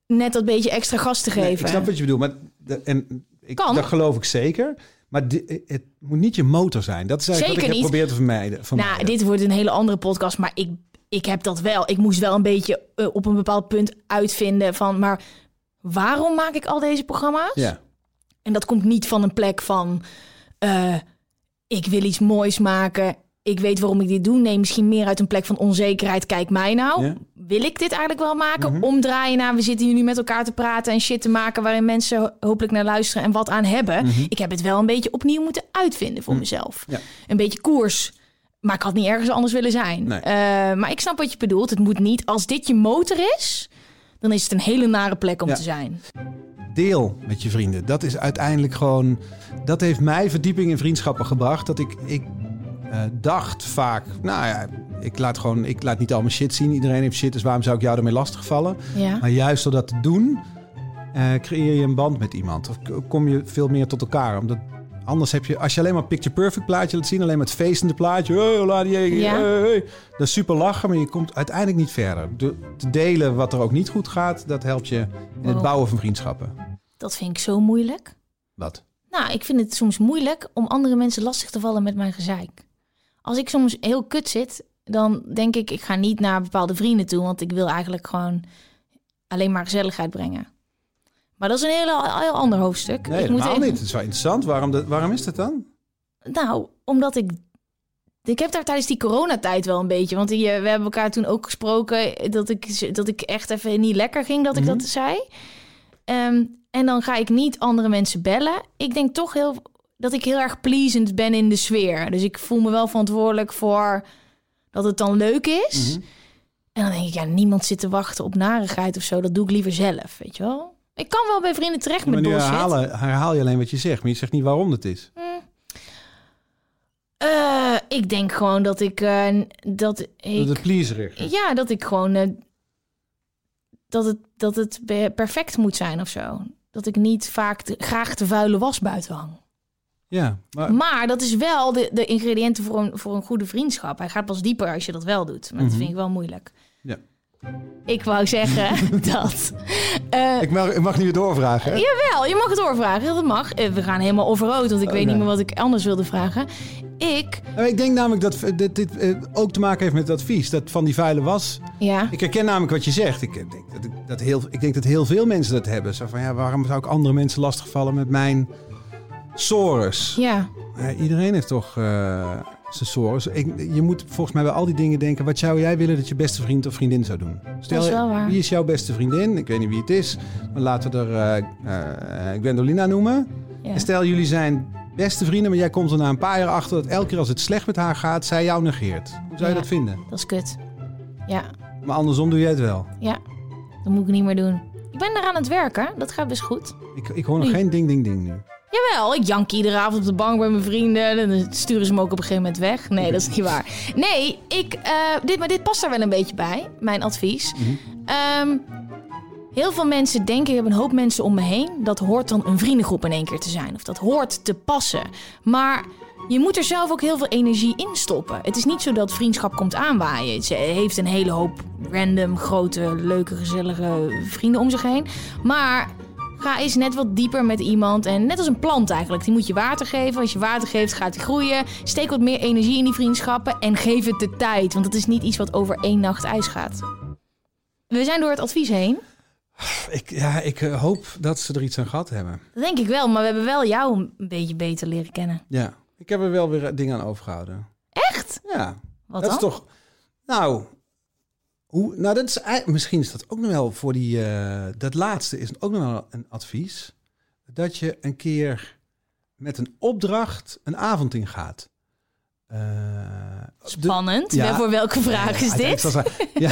net dat beetje extra gas te Nee, geven. ik snap wat je bedoelt, maar de- en ik, Kan. dat geloof ik zeker. Maar di- het moet niet je motor zijn. Dat is eigenlijk Zeker wat ik heb geprobeerd te vermijden. Nou, vermijden. dit wordt een hele andere podcast, maar ik, ik heb dat wel. Ik moest wel een beetje eh, op een bepaald punt uitvinden van, maar waarom maak ik al deze programma's? Ja. En dat komt niet van een plek van, eh, ik wil iets moois maken. Ik weet waarom ik dit doe. Nee, misschien meer uit een plek van onzekerheid. Kijk mij nou. Ja. Wil ik dit eigenlijk wel maken? Omdraaien naar, we zitten hier nu met elkaar te praten en shit te maken... waarin mensen ho- hopelijk naar luisteren en wat aan hebben. Ik heb het wel een beetje opnieuw moeten uitvinden voor mezelf. Ja. Een beetje koers. Maar ik had niet ergens anders willen zijn. Nee. Eh, maar ik snap wat je bedoelt. Het moet niet, als dit je motor is... dan is het een hele nare plek om Ja. te zijn. deel met je vrienden. Dat is uiteindelijk gewoon. Dat heeft mij verdieping in vriendschappen gebracht. Dat ik, ik eh, dacht vaak. Nou ja, ik laat gewoon. Ik laat niet al mijn shit zien. Iedereen heeft shit. Dus waarom zou ik jou ermee lastigvallen? Ja. Maar juist door dat te doen. eh, creëer je een band met iemand. Of kom je veel meer tot elkaar. Omdat anders heb je. Als je alleen maar picture perfect plaatje laat zien. Alleen maar het feestende plaatje. Die, Ja. Dat is super lachen. Maar je komt uiteindelijk niet verder. De, te delen wat er ook niet goed gaat. Dat helpt je in het bouwen van vriendschappen. Dat vind ik zo moeilijk. Wat? Nou, ik vind het soms moeilijk om andere mensen lastig te vallen met mijn gezeik. Als ik soms heel kut zit, dan denk ik, ik ga niet naar bepaalde vrienden toe, want ik wil eigenlijk gewoon alleen maar gezelligheid brengen. Maar dat is een heel ander hoofdstuk. Nee, ik moet helemaal even- niet. Het is wel interessant. Waarom, dat, waarom is dat dan? Nou, omdat ik. Ik heb daar tijdens die coronatijd wel een beetje. Want die, we hebben elkaar toen ook gesproken. Dat ik, dat ik echt even niet lekker ging dat ik dat zei. Ehm, en dan ga ik niet andere mensen bellen. Ik denk toch heel, dat ik heel erg pleasend ben in de sfeer. Dus ik voel me wel verantwoordelijk voor dat het dan leuk is. En dan denk ik, ja, niemand zit te wachten op narigheid of zo. Dat doe ik liever zelf, weet je wel. Ik kan wel bij vrienden terecht met Maar nu bullshit. herhalen, herhaal je alleen wat je zegt. Maar je zegt niet waarom dat is. Eh, ik denk gewoon dat ik... eh, dat Dat het. Ja, dat ik gewoon. eh, dat, het, dat het perfect moet zijn of zo. Dat ik niet vaak graag de vuile was buiten hang. Ja, maar Maar dat is wel de, de ingrediënten voor een, voor een goede vriendschap. Hij gaat pas dieper als je dat wel doet. Maar dat vind ik wel moeilijk. ja. Ik wou zeggen dat. eh, ik, mag, ik mag nu weer doorvragen. Hè? Jawel, je mag het doorvragen. Dat mag. Eh, We gaan helemaal overrood, want ik Oh, weet niet meer wat ik anders wilde vragen. Ik, Nou, Ik denk namelijk dat v- dit, dit eh, ook te maken heeft met het advies. Dat van die vuile was. ja, Ik herken namelijk wat je zegt. Ik denk dat, dat, heel, ik denk dat heel veel mensen dat hebben. Zo van, ja, waarom zou ik andere mensen lastigvallen met mijn sores? ja, Ja, iedereen heeft toch eh, zijn sores. Ik, je moet volgens mij bij al die dingen denken... wat zou jij willen dat je beste vriend of vriendin zou doen? Stel, Dat is wel waar. wie is jouw beste vriendin? Ik weet niet wie het is. Maar laten we er eh eh, Gwendolina noemen. ja. En stel, jullie zijn beste vrienden... maar jij komt er na een paar jaar achter... dat elke keer als het slecht met haar gaat... zij jou negeert. Hoe zou je dat vinden? dat is kut. Ja, Maar andersom doe jij het wel. ja, dat moet ik niet meer doen. Ik ben eraan het werken, dat gaat best goed. Ik, ik hoor nog Nee. geen ding, ding, ding nu. Jawel, ik jank iedere avond op de bank bij mijn vrienden. En dan sturen ze me ook op een gegeven moment weg. Nee, dat is niet waar. Nee, ik, eh, dit, maar dit past daar wel een beetje bij, mijn advies. Ehm, heel veel mensen denken, ik heb een hoop mensen om me heen... dat hoort dan een vriendengroep in één keer te zijn. Of dat hoort te passen. Maar je moet er zelf ook heel veel energie in stoppen. Het is niet zo dat vriendschap komt aanwaaien. Ze heeft een hele hoop random, grote, leuke, gezellige vrienden om zich heen. Maar Ga eens net wat dieper met iemand. En net als een plant eigenlijk. Die moet je water geven. Als je water geeft, gaat die groeien. Steek wat meer energie in die vriendschappen. En geef het de tijd. Want het is niet iets wat over één nacht ijs gaat. We zijn door het advies heen. Ik, ja, ik eh, hoop dat ze er iets aan gehad hebben. Dat denk ik wel, maar we hebben wel jou een beetje beter leren kennen. Ja, ik heb er wel weer dingen aan overgehouden. Echt? Ja, Wat dat dan? is toch... Nou, hoe, nou dat is, misschien is dat ook nog wel voor die... eh, dat laatste is ook nog wel een advies. Dat je een keer met een opdracht een avond ingaat. Eh, de- Spannend. Ja. Voor welke vraag is Ja, dit? ja.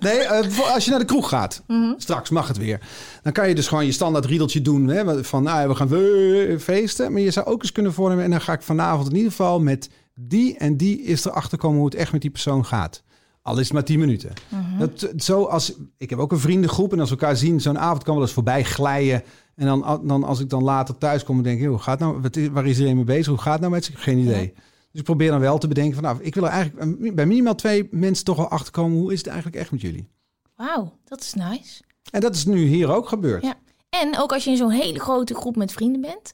nee, eh, als je naar de kroeg gaat, Mhm. straks mag het weer. Dan kan je dus gewoon je standaard riedeltje doen. Hè, van nou, we gaan eh, feesten. Maar je zou ook eens kunnen voornemen. En dan ga ik vanavond in ieder geval met die en die is erachter komen hoe het echt met die persoon gaat. Al is het maar 10 minuten. Mhm. Dat, zo als, ik heb ook een vriendengroep. En als we elkaar zien, zo'n avond kan wel eens voorbij glijden. En dan, dan als ik dan later thuis kom en denk, hoe gaat nou, wat is, waar is iedereen mee bezig? Hoe gaat het nou met ze? Geen idee. Dus ik probeer dan wel te bedenken van, nou, ik wil er eigenlijk eh, bij minimaal twee mensen toch wel achterkomen. Hoe is het eigenlijk echt met jullie? Wauw, dat is nice. En dat is nu hier ook gebeurd. Ja. En ook als je in zo'n hele grote groep met vrienden bent,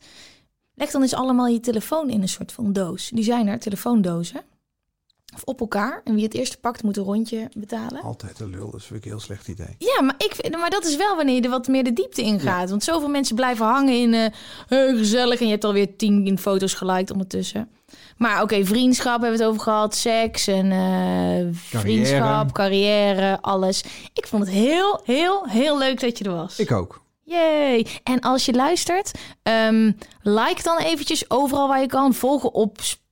leg dan eens allemaal je telefoon in een soort van doos. Die zijn er, telefoondozen. Of op elkaar. En wie het eerste pakt, moet een rondje betalen. Altijd een lul, dat vind ik een heel slecht idee. Ja, maar, ik, vind- maar dat is wel wanneer je er wat meer de diepte in gaat. Want zoveel mensen blijven hangen in hey, gezellig. En je hebt alweer tien foto's geliked ondertussen. Maar oké, vriendschap hebben we het over gehad. Seks en eh, vriendschap, carrière, alles. Ik vond het heel, heel, heel leuk dat je er was. Ik ook. Yay! En als je luistert, ehm, like dan eventjes overal waar je kan. Volgen op Spotify.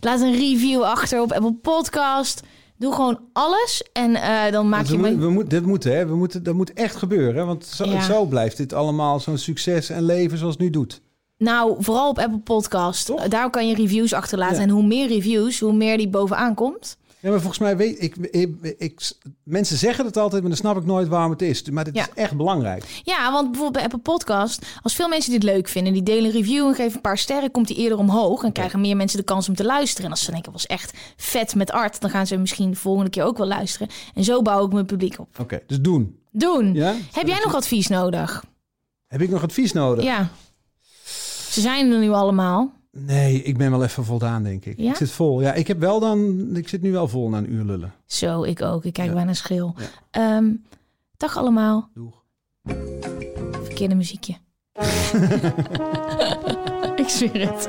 Laat een review achter op Apple Podcast. Doe gewoon alles en eh, dan maak Dus je we, we moet, dit moet, hè? We moeten, dat moet echt gebeuren. Want zo, Ja. zo blijft dit allemaal zo'n succes en leven zoals het nu doet. Nou, vooral op Apple Podcast. Toch? Daar kan je reviews achterlaten. Ja. En hoe meer reviews, hoe meer die bovenaan komt. Ja, maar volgens mij weet ik, ik, ik- Mensen zeggen het altijd, maar dan snap ik nooit waarom het is. Maar dit Ja. is echt belangrijk. Ja, want bijvoorbeeld bij Apple Podcast, als veel mensen dit leuk vinden, die delen een review en geven een paar sterren, komt die eerder omhoog en krijgen meer mensen de kans om te luisteren. En als ze denken, was echt vet met art, dan gaan ze misschien de volgende keer ook wel luisteren. En zo bouw ik mijn publiek op. Oké, dus doen. Doen. Ja? Heb jij nog advies nodig? Heb ik nog advies nodig? Ja. Ze zijn er nu allemaal. Nee, ik ben wel even voldaan, denk ik. Ja? Ik zit vol. Ja, ik heb wel dan. Ik zit nu wel vol na een uur lullen. Zo, ik ook. Ik kijk Ja. bijna schil. Ja. Ehm, dag allemaal. Doeg. Verkeerde muziekje. ik zweer het.